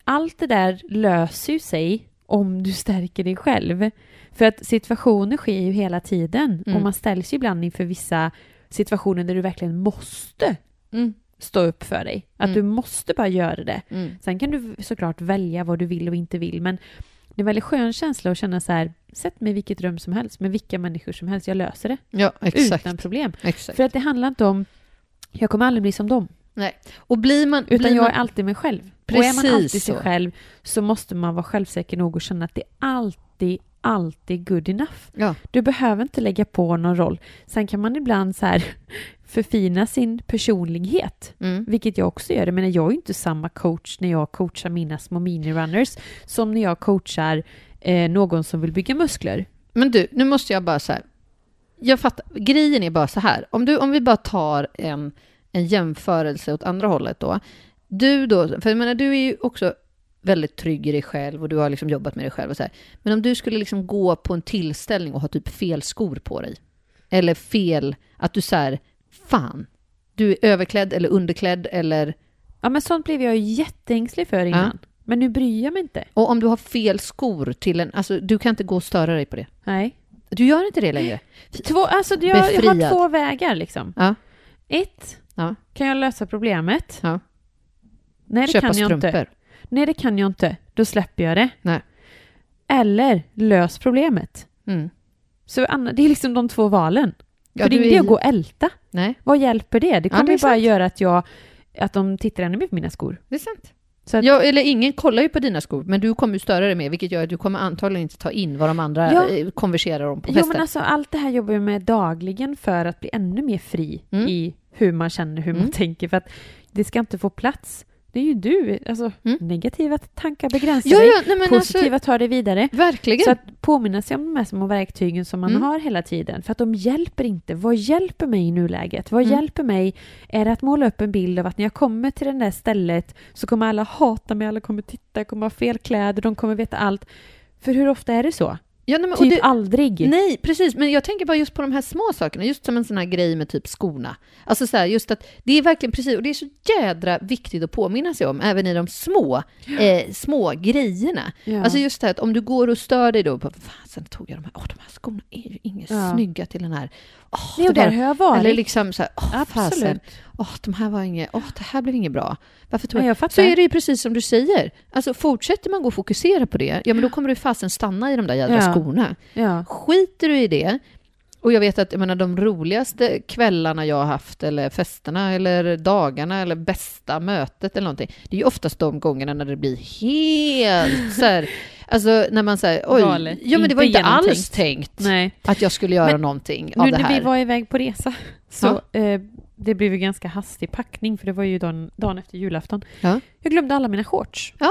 allt det där löser ju sig om du stärker dig själv. För att situationer sker ju hela tiden Mm. och man ställs ju ibland inför vissa situationer där du verkligen måste Mm. stå upp för dig. Att Mm. du måste bara göra det. Mm. Sen kan du såklart välja vad du vill och inte vill, men det är en väldigt skön känsla att känna så här, sätt mig i vilket rum som helst, med vilka människor som helst, jag löser det Ja, utan problem. exakt. För att det handlar inte om, jag kommer aldrig bli som dem, Och blir man... utan blir jag man, är alltid mig själv. Och är man Precis alltid sig själv så måste man vara självsäker nog och känna att det är alltid, alltid good enough. Ja. Du behöver inte lägga på någon roll. Sen kan man ibland så här *laughs* förfina sin personlighet. Mm. Vilket jag också gör. Jag menar, jag är ju inte samma coach när jag coachar mina små mini-runners som när jag coachar eh, någon som vill bygga muskler. Men du, nu måste jag bara så här. Jag fattar. Grejen är bara så här. Om, du, om vi bara tar en, en jämförelse åt andra hållet då. Du då, för jag menar du är ju också väldigt trygg i dig själv och du har liksom jobbat med dig själv och så här. Men om du skulle liksom gå på en tillställning och ha typ fel skor på dig. Eller fel, att du så här, fan, du är överklädd eller underklädd eller Ja, men sånt blev jag ju jätteängslig för innan. Men nu bryr jag mig inte. Och om du har fel skor till en, alltså du kan inte gå och störa dig på det. Nej. Du gör inte det längre. Två, alltså jag, jag har två vägar liksom. Ja. Ett, Ja. kan jag lösa problemet? Ja. Nej, det Köpa kan jag strumpor. inte. Nej, det kan jag inte. Då släpper jag det. Nej. Eller lös problemet. Mm. Så det är liksom de två valen. Ja, För det är inte är- att gå och älta. Nej, Vad hjälper det? Det Ja, kommer det är ju bara sant. göra att, jag, att de tittar ännu mer på mina skor. det är sant. Så att, Ja, eller ingen kollar ju på dina skor, men du kommer ju störa dig med, vilket gör att du kommer antagligen inte ta in vad de andra Ja. eh, konverserar om på jo, festen. men alltså, allt det här jobbar jag med dagligen för att bli ännu mer fri Mm. i hur man känner, hur man Mm. tänker. För att det ska inte få plats. Det är ju du. Alltså, Mm. Negativa tankar begränsar ja, dig. ja, nej, men Positiva alltså, tar dig vidare. verkligen. Så att påminna sig om de här små verktygen som man Mm. har hela tiden. För att de hjälper inte. Vad hjälper mig i nuläget? Vad Mm. hjälper mig? Är det att måla upp en bild av att när jag kommer till det där stället så kommer alla hata mig, alla kommer titta, jag kommer ha fel kläder, de kommer veta allt. För hur ofta är det så? Ja, nej, men, typ det, aldrig. Nej, precis. Men jag tänker bara just på de här små sakerna, just som en sån här grej med typ skorna. Alltså så här, just att det är verkligen precis, och det är så jädra viktigt att påminna sig om, även i de små, eh, små grejerna. Ja. Alltså just det här att om du går och stör dig då, på, fasen tog jag de här, åh de här skorna är ju inget Ja. snygga till den här. Åh, Nej, och där har jag varit. Eller liksom så här, åh Absolut. fasen, åh de här var inget, åh det här blev inget bra. Varför tog Ja, jag... jag. Så är det ju precis som du säger. Alltså fortsätter man gå och fokusera på det, ja men då kommer du fasen stanna i de där jävla Ja. skorna. Ja. Skiter du i det, och jag vet att jag menar, de roligaste kvällarna jag har haft, eller festerna, eller dagarna, eller bästa mötet eller någonting, det är ju oftast de gångerna när det blir helt så här, *laughs* alltså när man säger oj, Galet. ja men det var Inte alls tänkt Nej. att jag skulle göra Men någonting av Nu det när här. vi var iväg på resa så eh, det blev ju ganska hastig packning för det var ju dagen, dagen efter julafton. Ja. Jag glömde alla mina shorts. Ja,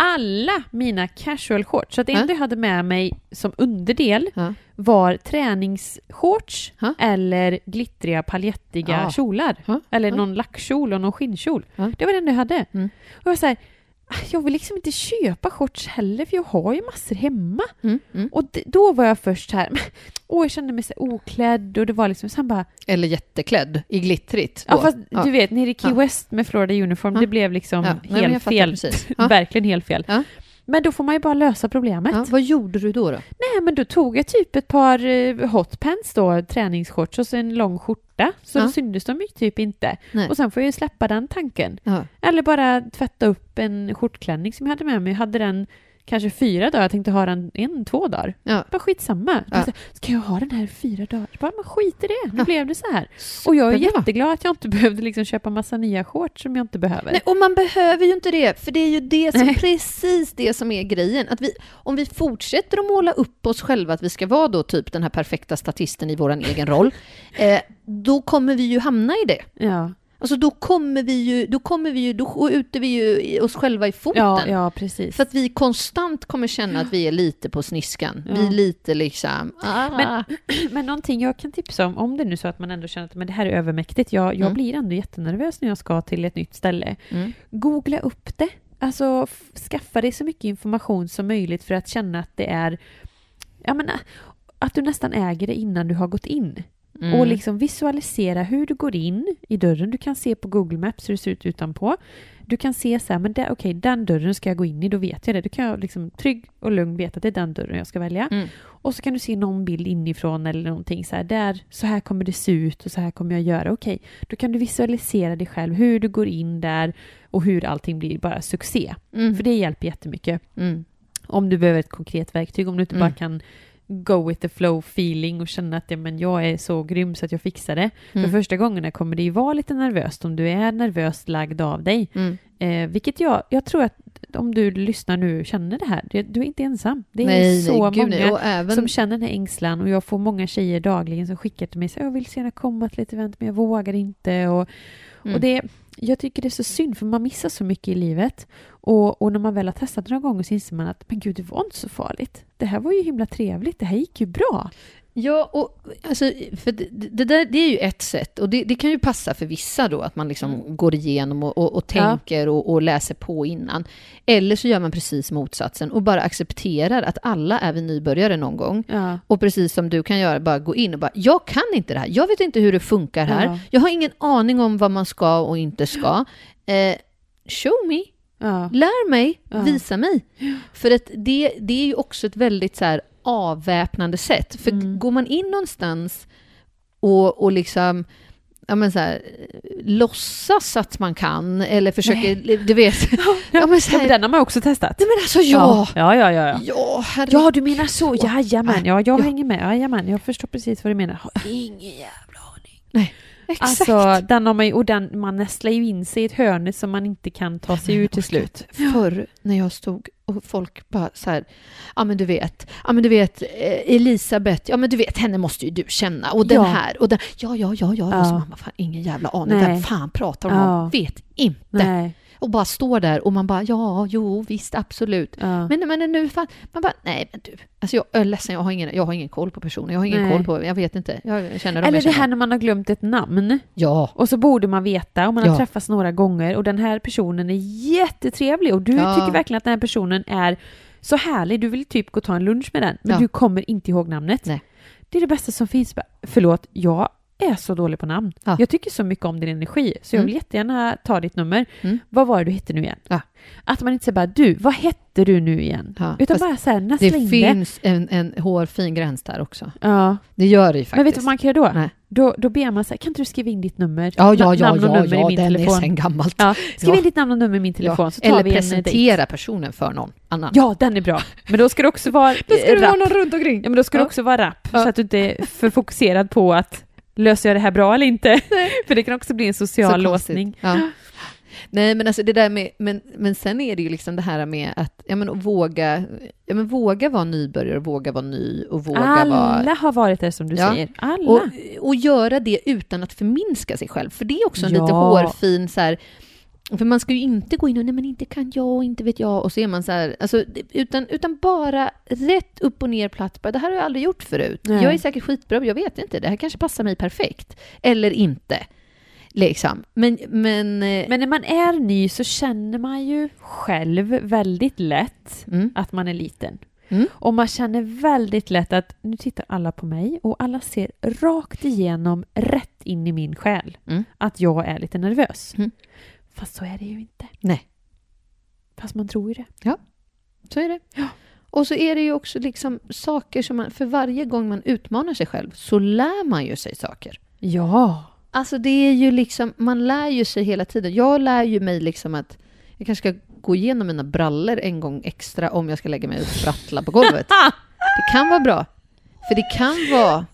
Alla mina casual shorts. Så det Ja. enda jag hade med mig som underdel ja. var träningsshorts Ja. eller glittriga paljettiga Ja. kjolar. Ja. Eller Ja. någon lackkjol och någon skinnkjol. Ja. Det var det enda jag hade. Mm. Och jag var så här, "Ah, jag vill liksom inte köpa shorts heller för jag har ju massor hemma. Mm, mm. Och då var jag först här, *laughs* åh jag kände mig så oklädd och det var liksom, sen bara, Eller jätteklädd i glittrigt. ja fast ja. du vet, nere i Key Ja. West med Florida Uniform, Ja. det blev liksom nej, helt fel. *laughs* Verkligen helt fel. Men då får man ju bara lösa problemet. Vad gjorde du då? då? Nej, men då tog jag typ ett par eh, hotpants då, träningsshorts och så en lång skjorta. Så Ja. då syntes de ju typ inte. Nej. Och sen får jag ju släppa den tanken. Ja. Eller bara tvätta upp en skjortklänning som jag hade med mig. Jag hade den kanske fyra dagar, jag tänkte ha den en, två dagar. Ja. Bara skitsamma. Ja. Ska jag ha den här i fyra dagar? Bara, men skit i det, nu Ja. blev det så här. Och jag är jätteglad att jag inte *laughs* behövde liksom köpa massa nya shorts som jag inte behöver. Nej, och man behöver ju inte det, för det är ju det som, *laughs* precis det som är grejen. Att vi, om vi fortsätter att måla upp oss själva, att vi ska vara då typ den här perfekta statisten i vår egen roll, *laughs* eh, då kommer vi ju hamna i det. Ja, Alltså då kommer vi ju, då kommer vi ju, då skjuter vi ju oss själva i foten. ja, ja precis. För att vi konstant kommer känna att vi är lite på sniskan. Ja. Vi är lite liksom... Ah. Men- *clears throat* Men någonting jag kan tipsa om, om det nu så att man ändå känner att men det här är övermäktigt, jag, jag Mm. blir ändå jättenervös när jag ska till ett nytt ställe. mm. Googla upp det. Alltså skaffa dig så mycket information som möjligt för att känna att det är, jag menar, att du nästan äger det innan du har gått in. Mm. Och liksom visualisera hur du går in i dörren. Du kan se på Google Maps hur det ser ut utanpå. Du kan se så här, men okej, den dörren ska jag gå in i, då vet jag det. Då kan jag liksom trygg och lugn veta att det är den dörren jag ska välja. Mm. Och så kan du se någon bild inifrån eller någonting så här, där, så här kommer det se ut och så här kommer jag göra. Okej, då kan du visualisera dig själv, hur du går in där och hur allting blir bara succé. Mm. För det hjälper jättemycket. Mm. Om du behöver ett konkret verktyg, om du inte Mm. bara kan go with the flow feeling och känna att ja, men jag är så grym så att jag fixar det. Mm. För första gångerna kommer det ju vara lite nervöst om du är nervöst lagd av dig. Mm. Eh, vilket jag, jag tror att om du lyssnar nu känner det här, du är inte ensam. Det är nej, så nej, många även... som känner den här ängslan och jag får många tjejer dagligen som skickar till mig så jag vill så gärna komma till ett event men jag vågar inte och, Mm. och det, jag tycker det är så synd för man missar så mycket i livet och, och när man väl har testat några gånger så inser man att men gud det var inte så farligt. Det här var ju himla trevligt, det här gick ju bra. Ja, och alltså, för det, det, där, det är ju ett sätt och det, det kan ju passa för vissa då att man liksom går igenom och, och, och Ja. tänker och, och läser på innan. Eller så gör man precis motsatsen och bara accepterar att alla är vi nybörjare någon gång. Ja. Och precis som du kan göra, bara gå in och bara, jag kan inte det här, jag vet inte hur det funkar här, Ja. jag har ingen aning om vad man ska och inte ska. Eh, show me, Ja. lär mig, Ja. visa mig. För att det, det är ju också ett väldigt så här avväpnande sätt. För Mm. går man in någonstans och, och liksom ja, men så här, låtsas att man kan eller försöker, du vet. *laughs* ja, men så Ja, här, men den har man också testat. Nej men alltså ja! Ja, ja, ja. ja. Ja. Ja, du menar så. Jajamän, ja, jag Ja. hänger med. Jajamän, jag förstår precis vad du menar. Ingen jävla aning. Nej, exakt. Alltså, den har man ju, och den, man nästlar ju in sig i ett hörn som man inte kan ta sig ur till slut. Förr när jag stod och folk bara så här, ja men du vet, ja men du vet eh, Elisabeth, ja men du vet henne måste ju du känna och den Ja. här och den, ja ja ja ja, Ja. och så bara, fan ingen jävla aning, vem fan pratar hon Ja. om, vet inte. Nej. Och bara står där och man bara, ja jo visst absolut. Ja. Men, men nu fan, man bara, nej men du, alltså jag är ledsen, jag har ingen, jag har ingen koll på personen, jag har ingen Nej. koll på, jag vet inte, jag känner dem Eller det här när man har glömt ett namn. Ja, Och så borde man veta och man har Ja. träffats några gånger och den här personen är jättetrevlig och du Ja. tycker verkligen att den här personen är så härlig, du vill typ gå och ta en lunch med den, men Ja. du kommer inte ihåg namnet. Nej. Det är det bästa som finns. Förlåt, jag är så dålig på namn. Ja. Jag tycker så mycket om din energi, så jag Mm. vill jättegärna ta ditt nummer. Mm. Vad var det du hette nu igen? Ja. Att man inte säger bara du, vad hette du nu igen? Ja, Utan fast bara så här, Det finns en, en hårfin gräns där också. Ja. Det gör det ju faktiskt. Men vet du vad man kan göra då? Nej. Då, då ber man så här, kan inte du skriva in ditt nummer? Ja, ja, ja, namn och ja, nummer ja i min den telefon. är sen gammalt. Ja, skriv Ja. in ditt namn och nummer i min telefon Ja, så tar Eller vi en dejt. presentera personen för någon annan. Ja, den är bra. Men då ska det också vara *laughs* Då ska det eh, vara rapp. någon runt omkring. Ja, men då ska det Ja. också vara rapp, Ja. så att du inte är för fokuserad på att löser jag det här bra eller inte? *laughs* för det kan också bli en social Så låsning. Ja. Nej, men alltså det där med, men, men sen är det ju liksom det här med att, ja men våga, ja men våga vara nybörjare, våga vara ny och våga Alla vara... har varit där som du Ja. säger. Alla. Och, och göra det utan att förminska sig själv, för det är också en Ja. lite hårfin så här, för man ska ju inte gå in och nej men inte kan jag och inte vet jag och så är man så här, alltså, utan, utan bara rätt upp och ner platt, det här har jag aldrig gjort förut. Nej. Jag är säkert skitbra, jag vet inte, det här kanske passar mig perfekt. Eller inte. Liksom. Men, men, eh, Men när man är ny så känner man ju själv väldigt lätt mm, att man är liten. Mm. Och man känner väldigt lätt att nu tittar alla på mig och alla ser rakt igenom, rätt in i min själ, Mm. att jag är lite nervös. Fast så är det ju inte. nej. Fast man tror ju det. Så är det. Och så är det ju också liksom saker som man, för varje gång man utmanar sig själv så lär man ju sig saker. Ja. Alltså det är ju liksom, man lär ju sig hela tiden. Jag lär ju mig liksom att jag kanske ska gå igenom mina brallor en gång extra om jag ska lägga mig och sprattla på golvet. *laughs* Det kan vara bra. För det kan vara...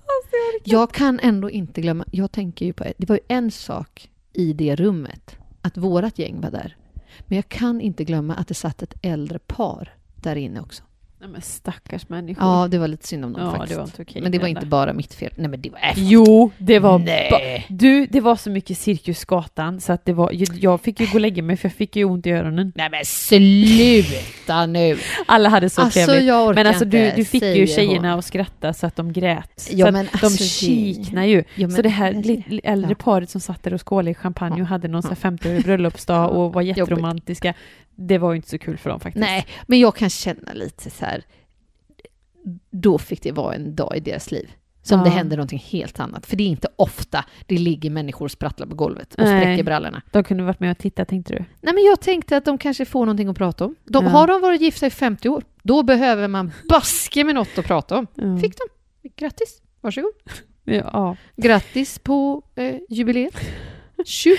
Jag kan ändå inte glömma, jag tänker ju på, det var ju en sak i det rummet, att vårat gäng var där. Men jag kan inte glömma att det satt ett äldre par där inne också. Nej, men stackars människor. Ja, det var lite synd om dem Ja, faktiskt. det var inte okej men det var inte bara mitt fel. Nej, men det var... Äh, Jo, det var... Nej. Du, det var så mycket Cirkusgatan så att det var... Jag fick ju gå och lägga mig för jag fick ju ont i öronen. Nej men sluta nu! Alla hade så Alltså trevligt. jag orkar Men alltså du, du fick ju tjejerna hon. att skratta så att de grät. Ja, så men att de alltså det- kiknar ju. Ja, så men- det här li, äldre ja. paret som satt där och skålade i champagne och hade någon här 50-årig bröllopsdag *laughs* och var jätteromantiska. Det var ju inte så kul för dem faktiskt. Nej, men jag kan känna lite så här. Då fick det vara en dag i deras liv. Som Ja. det händer någonting helt annat. För det är inte ofta det ligger människor och sprattlar på golvet och Nej. spräcker brallorna. De kunde varit med och titta tänkte du? Nej, men jag tänkte att de kanske får någonting att prata om. De, Ja. Har de varit gifta i 50 år, då behöver man baske med något att prata om. Ja. Fick de. Grattis. Varsågod. *laughs* Ja. Grattis på eh, jubileet. Tjoho!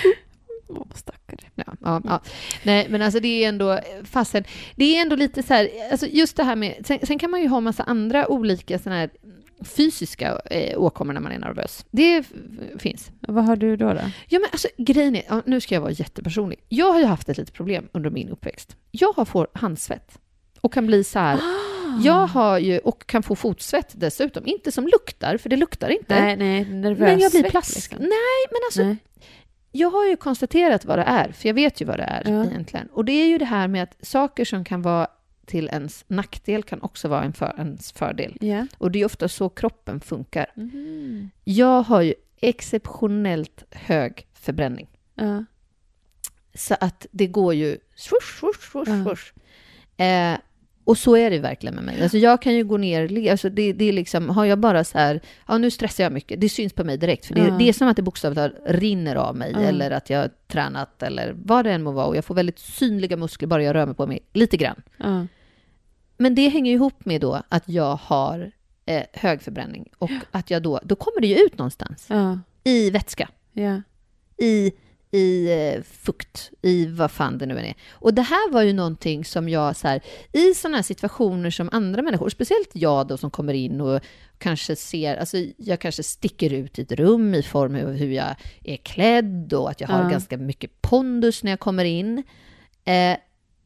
Åh, stackare. Ja, ja, ja. Nej, men alltså det är ändå, fastän, det är ändå lite så här, alltså just det här med, sen, sen kan man ju ha massa andra olika såna här fysiska eh, åkommor när man är nervös. Det finns. Vad har du då? då? Ja, men alltså grejen är, ja, nu ska jag vara jättepersonlig. Jag har ju haft ett litet problem under min uppväxt. Jag har får handsvett och kan bli så här, jag har ju, och kan få fotsvett dessutom. Inte som luktar, för det luktar inte. Nej, nej, nervös men jag blir plask. liksom. Nej, men alltså Nej. Jag har ju konstaterat vad det är, för jag vet ju vad det är Ja. egentligen. Och det är ju det här med att saker som kan vara till ens nackdel kan också vara en för, ens fördel. Ja. Och det är ofta så kroppen funkar. Mhm. Jag har ju exceptionellt hög förbränning. Ja. Så att det går ju swoosh, swoosh, swoosh, swoosh. Eh, och så är det verkligen med mig. Alltså jag kan ju gå ner, alltså det, det är liksom, har jag bara så här, ja nu stressar jag mycket, det syns på mig direkt. För det, Ja. det är som att det bokstavligt rinner av mig, Ja. eller att jag har tränat, eller vad det än må vara. Och jag får väldigt synliga muskler bara jag rör mig på mig lite grann. Ja. Men det hänger ju ihop med då att jag har eh, hög förbränning. Och att jag då, då kommer det ju ut någonstans. I vätska. Ja. i, i eh, fukt, i vad fan det nu än är. Och det här var ju någonting som jag, så här, i sådana här situationer som andra människor, speciellt jag då som kommer in och kanske ser, alltså jag kanske sticker ut i ett rum i form av hur jag är klädd och att jag har Ja. ganska mycket pondus när jag kommer in. Eh,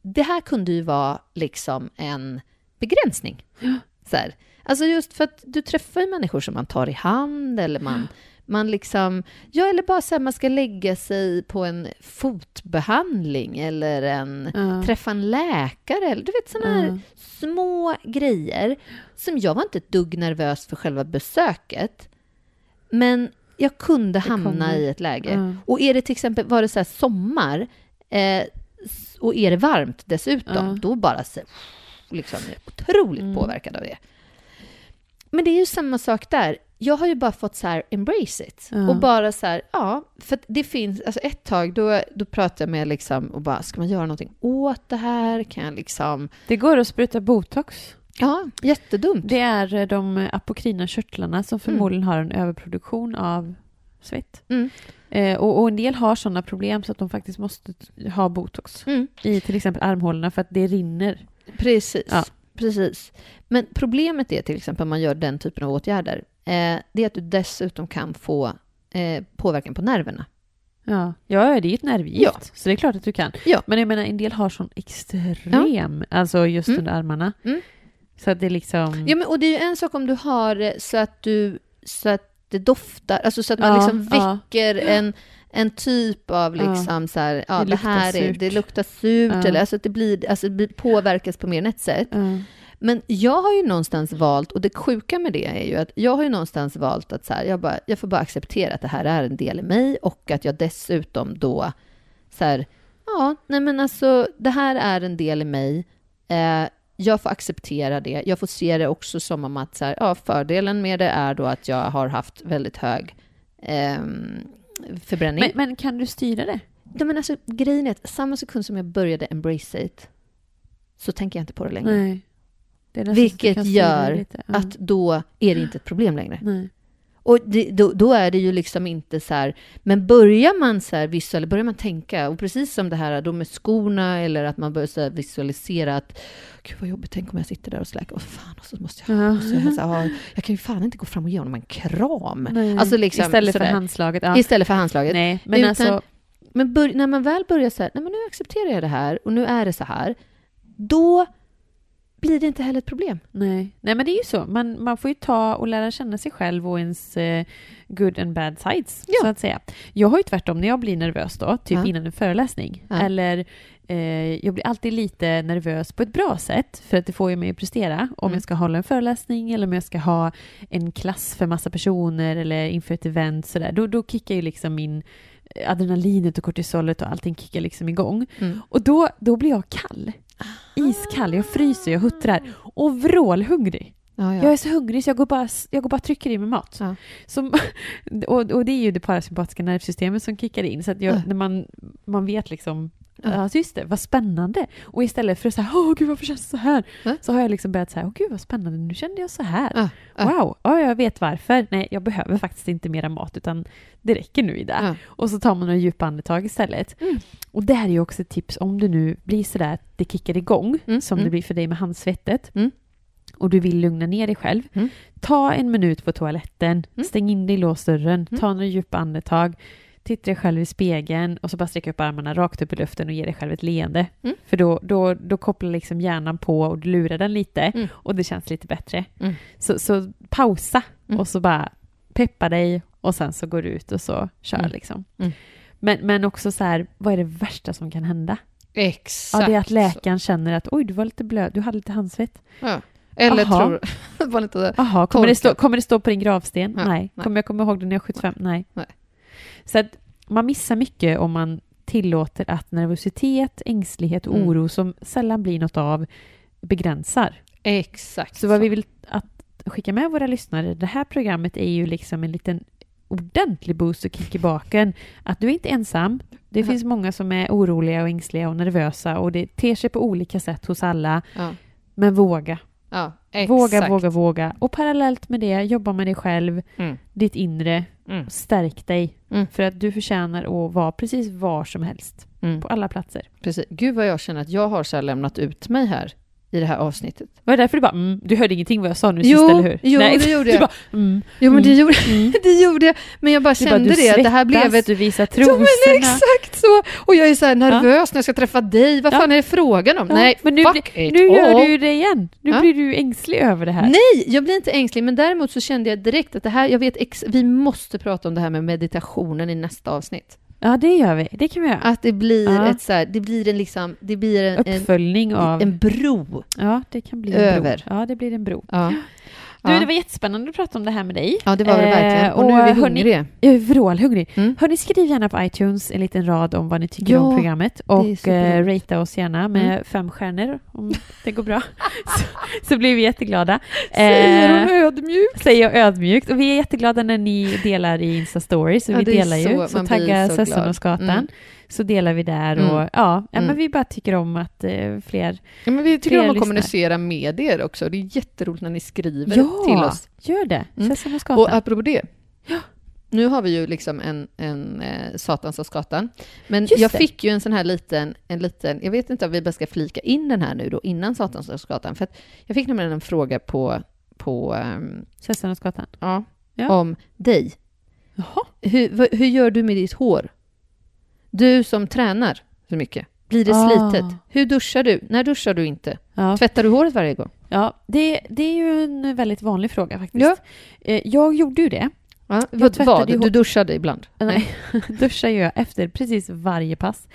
det här kunde ju vara liksom en begränsning. Så här. Alltså just för att du träffar ju människor som man tar i hand eller man, man liksom, ja eller bara så här, man ska lägga sig på en fotbehandling eller en, Ja. träffa en läkare eller du vet sådana här Ja. små grejer som jag var inte ett dugg nervös för själva besöket. Men jag kunde hamna i ett läge. Ja. Och är det till exempel, var det så sommar eh, och är det varmt dessutom, då bara så, liksom otroligt Mm. påverkad av det. Men det är ju samma sak där. Jag har ju bara fått så här embrace it. Ja. Och bara så här, ja, för det finns, alltså ett tag då, då pratade jag med liksom och bara, ska man göra någonting åt det här? Kan jag liksom, Det går att spruta botox. ja, jättedumt. Det är eh, de apokrina körtlarna som förmodligen har en överproduktion av svett. Mm. Eh, och, och en del har sådana problem så att de faktiskt måste ha botox Mm. i till exempel armhålorna för att det rinner. Precis. Ja. Precis. Men problemet är till exempel om man gör den typen av åtgärder, eh, det är att du dessutom kan få eh, påverkan på nerverna. Ja, ja det är ju ett nervgift, Ja. så det är klart att du kan. Ja. Men jag menar, en del har sån extrem, alltså just Mm. under armarna. Mm. Så att det liksom... Ja, men, och det är ju en sak om du har det så att du så att det doftar, alltså så att man Ja, liksom ja. väcker en, en typ av Ja. liksom så här, ja Det det, här är, det luktar surt, Ja. eller alltså att det blir, alltså det blir, påverkas på mer än ett sätt. Ja. Men jag har ju någonstans valt, och det sjuka med det är ju att jag har ju någonstans valt att så här, jag, bara, jag får bara acceptera att det här är en del i mig och att jag dessutom då så här, ja, nej men alltså det här är en del i mig. Eh, jag får acceptera det. Jag får se det också som om att så här, ja, fördelen med det är då att jag har haft väldigt hög ehm, förbränning. Men, men kan du styra det? Nej, men alltså, grejen är att samma sekund som jag började embrace it så tänker jag inte på det längre. Nej. Det Vilket gör. Ja. Att då är det inte ett problem längre. Nej. Och det, då, då är det ju liksom inte så här, men börjar man så här visualisera, börjar man tänka, och precis som det här då med skorna, eller att man börjar så visualisera att, gud vad jobbigt, tänk om jag sitter där och släcker, åh fan, och så måste jag, Ja. och så, jag, så här, ja, jag kan ju fan inte gå fram och ge honom en kram. Nej. Alltså liksom Istället för handslaget. Ja. Istället för handslaget. Nej, men Utan- alltså... Men bör, när man väl börjar så här, nej men nu accepterar jag det här, och nu är det så här, då blir det inte heller ett problem. Nej. Nej, men det är ju så. Man, man får ju ta och lära känna sig själv och ens eh, good and bad sides, Ja. så att säga. Jag har ju tvärtom, när jag blir nervös då, typ Ja. innan en föreläsning, Ja. eller eh, jag blir alltid lite nervös på ett bra sätt, för att det får ju mig att prestera. Om Mm. jag ska hålla en föreläsning, eller om jag ska ha en klass för massa personer, eller inför ett event, sådär. Då, då kickar ju liksom min adrenalinet och kortisolet och allting kickar liksom igång. Mm. Och då, då blir jag kall. Iskall, jag fryser, jag huttrar och vrålhungrig. Ja, ja. Jag är så hungrig så jag går bara, jag går bara och trycker i mig mat. Ja. Som, *laughs* och, och det är ju det parasympatiska nervsystemet som kickar in. Så att jag, Ja. när man, man vet liksom, Ja. ja just det, vad spännande. Och istället för att säga, åh gud varför känns det så här? Ja. Så har jag liksom börjat säga, åh gud vad spännande, nu kände jag så här. Ja. Wow, ja, jag vet varför. Nej, jag behöver faktiskt inte mera mat utan det räcker nu i det. Ja. Och så tar man några djupa andetag istället. Mm. Och det här är ju också ett tips om du nu blir sådär att det kickar igång, Mm, som mm. det blir för dig med handsvettet, Mm. och du vill lugna ner dig själv. Mm. Ta en minut på toaletten, Mm. stäng in dig i låsdörren, Mm. ta några djupa andetag, titta dig själv i spegeln och så bara sträcka upp armarna rakt upp i luften och ge dig själv ett leende. Mm. För då, då, då kopplar liksom hjärnan på och du lurar den lite Mm. och det känns lite bättre. Mm. Så, så pausa Mm. och så bara peppa dig och sen så går du ut och så kör Mm. liksom. Mm. Men, men också så här, vad är det värsta som kan hända? Exakt. Ja, det är att läkaren känner att oj, du var lite blöd, du hade lite handsvett. Ja. Eller Aha. tror... *laughs* var lite... Jaha, kommer, det stå- kommer det stå på din gravsten? Ja, nej. nej. Kommer jag komma ihåg det när jag är 75? Nej. Nej. Så att man missar mycket om man tillåter att nervositet, ängslighet och Mm. oro som sällan blir något av begränsar. Exakt. Så vad vi vill att skicka med våra lyssnare, det här programmet är ju liksom en liten ordentlig boost och kick i baken. Att du är inte ensam. Det Ja. finns många som är oroliga och ängsliga och nervösa och det ter sig på olika sätt hos alla. Ja. Men våga. Ja. Våga, våga, våga. Och parallellt med det, jobba med dig själv, Mm. ditt inre, Mm. stärk dig. Mm. För att du förtjänar att vara precis var som helst, Mm. på alla platser. Precis. Gud vad jag känner att jag har så lämnat ut mig här i det här avsnittet. Var det därför du bara mm, du hörde ingenting vad jag sa nu Jo, sist, eller hur? jo, det gjorde *laughs* jag. Bara, mm, Jo, men det Mm. gjorde, mm. *laughs* det gjorde jag. Men jag bara bara, kände du det, att det här blev svettas, ett... Du visar Ja, trosorna. men exakt så! Och jag är så här nervös när jag ska träffa dig. Vad Ja. fan är det frågan om? Ja, Nej, men nu, fuck it nu gör all. du ju det igen. Nu Ja. blir du ängslig över det här. Nej, jag blir inte ängslig, men däremot så kände jag direkt att det här, jag vet, ex, vi måste prata om det här med meditationen i nästa avsnitt. Ja, det gör vi. Det kan vi göra. Att det blir Ja. ett så här, det blir en liksom, det blir en, en, Uppföljning av... en bro. Ja, det kan bli en Över. bro. Ja, det blir en bro. Ja. Du, Ja. det var jättespännande att prata om det här med dig. Ja, det var det Eh, verkligen. Och nu är vi hörni- hungriga. Jag är vrålhungrig. Mm. Hörni, skriv gärna på iTunes en liten rad om vad ni tycker Ja, om programmet och eh, ratea oss gärna med Mm. fem stjärnor om det går bra. *laughs* så, så blir vi jätteglada. Säger Eh, hon ödmjukt. Säger jag ödmjukt. Och vi är jätteglada när ni delar i Insta-stories. Så Ja, vi delar så- ju. Så tagga Sesson och Skatan. Mm. Så delar vi där Mm. och ja, ja Mm. men vi bara tycker om att eh, fler Ja, men vi tycker om att lyssnar. kommunicera med er också. Det är jätteroligt när ni skriver Ja. till oss. gör det. Mm. Och apropå det. Nu har vi ju liksom en, en eh, Satans och skatan. Men Just jag det. fick ju en sån här liten, en liten, jag vet inte om vi bara ska flika in den här nu då innan Satans och skatan. För jag fick nämligen en fråga på, på ehm, Sesson och Skatan. ja, Ja. om dig. Jaha. Hur, hur gör du med ditt hår? Du som tränar så mycket. Blir det Ah. slitet? Hur duschar du? När duschar du inte? Ja. Tvättar du håret varje gång? Ja, det, det är ju en väldigt vanlig fråga faktiskt. Ja. Eh, Jag gjorde ju det. Ja, Jag vad, hår- Du duschade ibland? Nej, *laughs* duschar gör jag efter precis varje pass.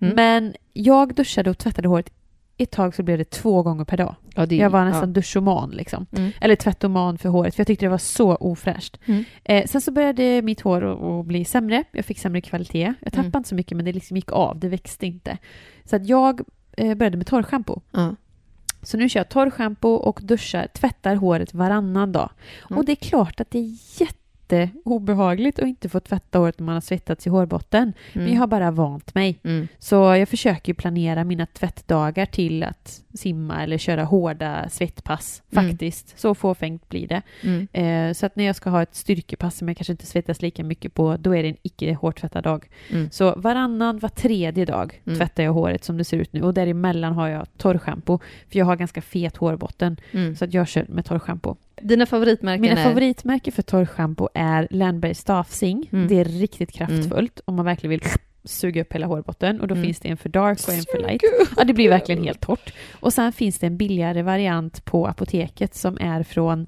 Mm. Men jag duschade och tvättade håret ett tag så blev det två gånger per dag. Ja, det, Jag var nästan duschoman liksom. Ja. Mm. Eller tvättoman för håret, för jag tyckte det var så ofräscht. Mm. Eh, sen så började mitt hår att- bli sämre. Jag fick sämre kvalitet. Jag tappade Mm. inte så mycket, men det liksom gick av. Det växte inte. Så att jag eh, började med torrschampo. Ja. Så nu kör jag torrschampo och duschar, tvättar håret varannan dag. Mm. Och det är klart att det är jätteobehagligt att inte få tvätta håret när man har svettats i hårbotten. Mm. Men jag har bara vant mig. Mm. Så jag försöker ju planera mina tvättdagar till att simma eller köra hårda svettpass Mm. faktiskt. Så fåfängt blir det. Mm. Eh, så att när jag ska ha ett styrkepass som jag kanske inte svettas lika mycket på, då är det en icke hårtvättad dag. Mm. Så varannan, var tredje dag Mm. tvättar jag håret som det ser ut nu och däremellan har jag torrschampo. För jag har ganska fet hårbotten Mm. så att jag kör med torrschampo. Dina favoritmärken Mina är? favoritmärken för torrschampo är Landberg Staffsing. Mm. Det är riktigt kraftfullt om man verkligen vill suga upp hela hårbotten. Och då Mm. finns det en för dark och en för light. Ja, det blir verkligen helt torrt. Och sen finns det en billigare variant på apoteket som är från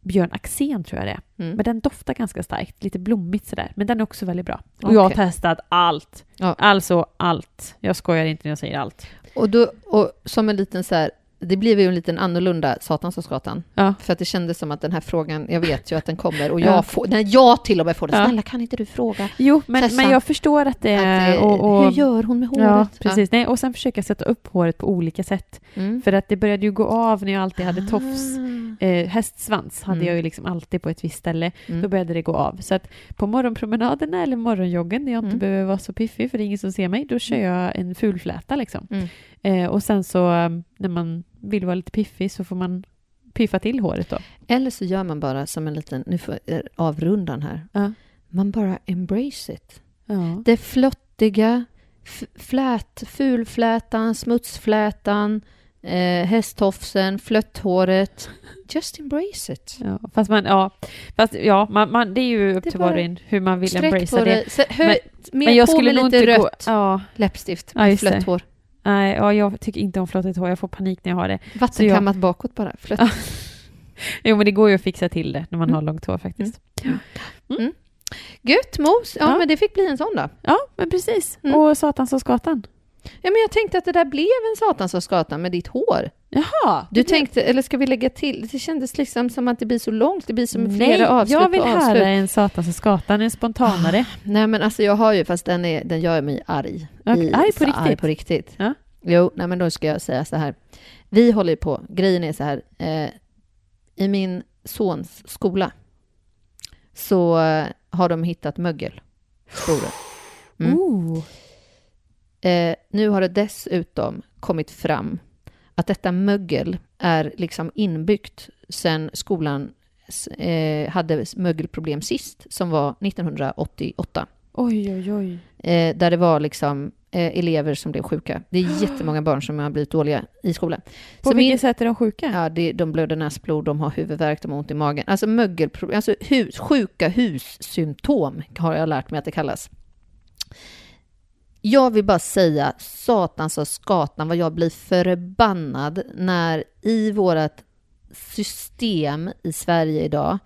Björn Axén tror jag det är. Mm. Men den doftar ganska starkt, lite blommigt sådär. Men den är också väldigt bra. Och jag har testat allt. Ja. Alltså allt. Jag skojar inte när jag säger allt. Och, då, och som en liten så här, det blev ju en liten annorlunda Satans och skatan. Ja. För att det kändes som att den här frågan, jag vet ju att den kommer och Ja. jag får, när jag till och med får den, Ja. snälla kan inte du fråga? Jo, men, Tessa. men jag förstår att det är... och, och, hur gör hon med håret? Ja, precis. Nej, och sen försöka sätta upp håret på olika sätt. Ja. Mm. För att det började ju gå av när jag alltid hade tofs. Ah. Eh, hästsvans hade Mm. jag ju liksom alltid på ett visst ställe. Mm. Då började det gå av. Så att på morgonpromenaderna eller morgonjoggen när jag inte Mm. behöver vara så piffig för det är ingen som ser mig, då kör jag en fulfläta liksom. Mm. Eh, och sen så um, när man vill vara lite piffig så får man piffa till håret då. Eller så gör man bara som en liten, nu får jag avrunda den här, Ja. man bara embrace it. Ja. Det flottiga, flät, fulflätan, smutsflätan, eh, hästtofsen, flötthåret. *laughs* Just embrace it. Ja, fast man, ja, fast ja, man, man, det är ju upp till var och en hur man vill embracea på det. det. Så, hö, Men- mer Men jag på skulle med lite inte rött gå... Ja, läppstift Ja, med flött hår. Nej, ja, jag tycker inte om flottigt hår. Jag får panik när jag har det. Vattenkammat bakåt bara. Flött. *laughs* Jo, men det går ju att fixa till det när man Mm. har långt hår faktiskt. Gött mos. Ja, Ja. men det fick bli en sån då. Ja, men precis. Mm. Och Satans och skatan. Ja, men jag tänkte att det där blev en satans och skatan med ditt hår. Jaha! Du tänkte, eller ska vi lägga till? Det kändes liksom som att det blir så långt. Det blir som flera Nej, avslut jag vill höra en Satans och skatan, en spontanare. Nej, men alltså jag har ju, fast den, är, den gör mig arg. Okej, arg på riktigt? Arg på riktigt. Ja. Jo, nej men då ska jag säga så här. Vi håller på, grejen är så här. Eh, I min sons skola så har de hittat mögel. Sporer. Mm. Oh. Eh, nu har det dessutom kommit fram att detta mögel är liksom inbyggt sen skolan eh, hade mögelproblem sist, som var 1988. Oj, oj, oj. Eh, där det var liksom eh, elever som blev sjuka. Det är *gasps* jättemånga barn som har blivit dåliga i skolan. På Så vilket min- sätt är de sjuka? Ja, det, de blöder näsblod, de har huvudvärk, de har ont i magen. Alltså mögelproblem, alltså hus, sjuka hussymptom har jag lärt mig att det kallas. Jag vill bara säga satans och skatan vad jag blir förbannad när i vårt system i Sverige idag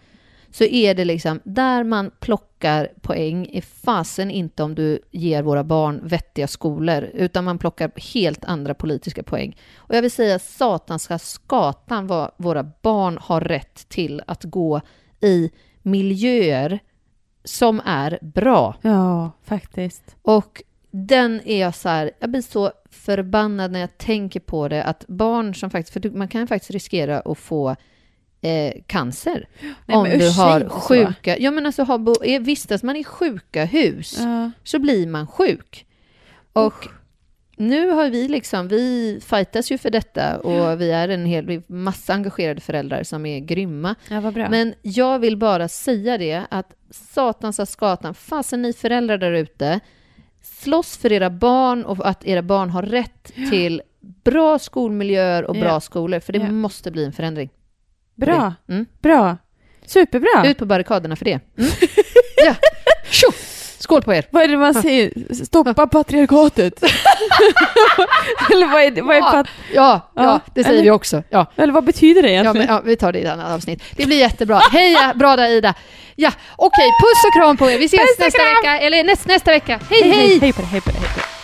så är det liksom där man plockar poäng är fasen inte om du ger våra barn vettiga skolor, utan man plockar helt andra politiska poäng. Och jag vill säga satan ska skatan vad våra barn har rätt till att gå i miljöer som är bra. Ja, faktiskt. Och den är jag så här, jag blir så förbannad när jag tänker på det, att barn som faktiskt, för man kan faktiskt riskera att få eh, cancer *gasps* Nej, om du har sjuka, ja men alltså har, vistas man i sjuka hus Ja. så blir man sjuk. Och nu har vi liksom, vi fightas ju för detta och vi är en hel massa engagerade föräldrar som är grymma. ja. Men jag vill bara säga det att satans sa skatan, fasen ni föräldrar där ute, slåss för era barn och att era barn har rätt till bra skolmiljöer och bra Ja. skolor, för det Ja. måste bli en förändring. bra, Mm. bra. Superbra. Ut på barrikaderna för det. Mm. *laughs* ja, Tjo! Skål på er! Vad är det man säger? Stoppa patriarkatet? *laughs* eller vad är, det, vad är Ja. Ja, ja, Ja, det säger eller- vi också. Ja. eller vad betyder det Ja, egentligen? men, ja, vi tar det i ett annat avsnitt. Det blir jättebra. Heja, bra där Ida. Ja, okej, puss och kram på er. Vi ses Puss nästa vecka, eller näst, nästa vecka. hej! hej. hej på dig, hej på dig, hej på dig.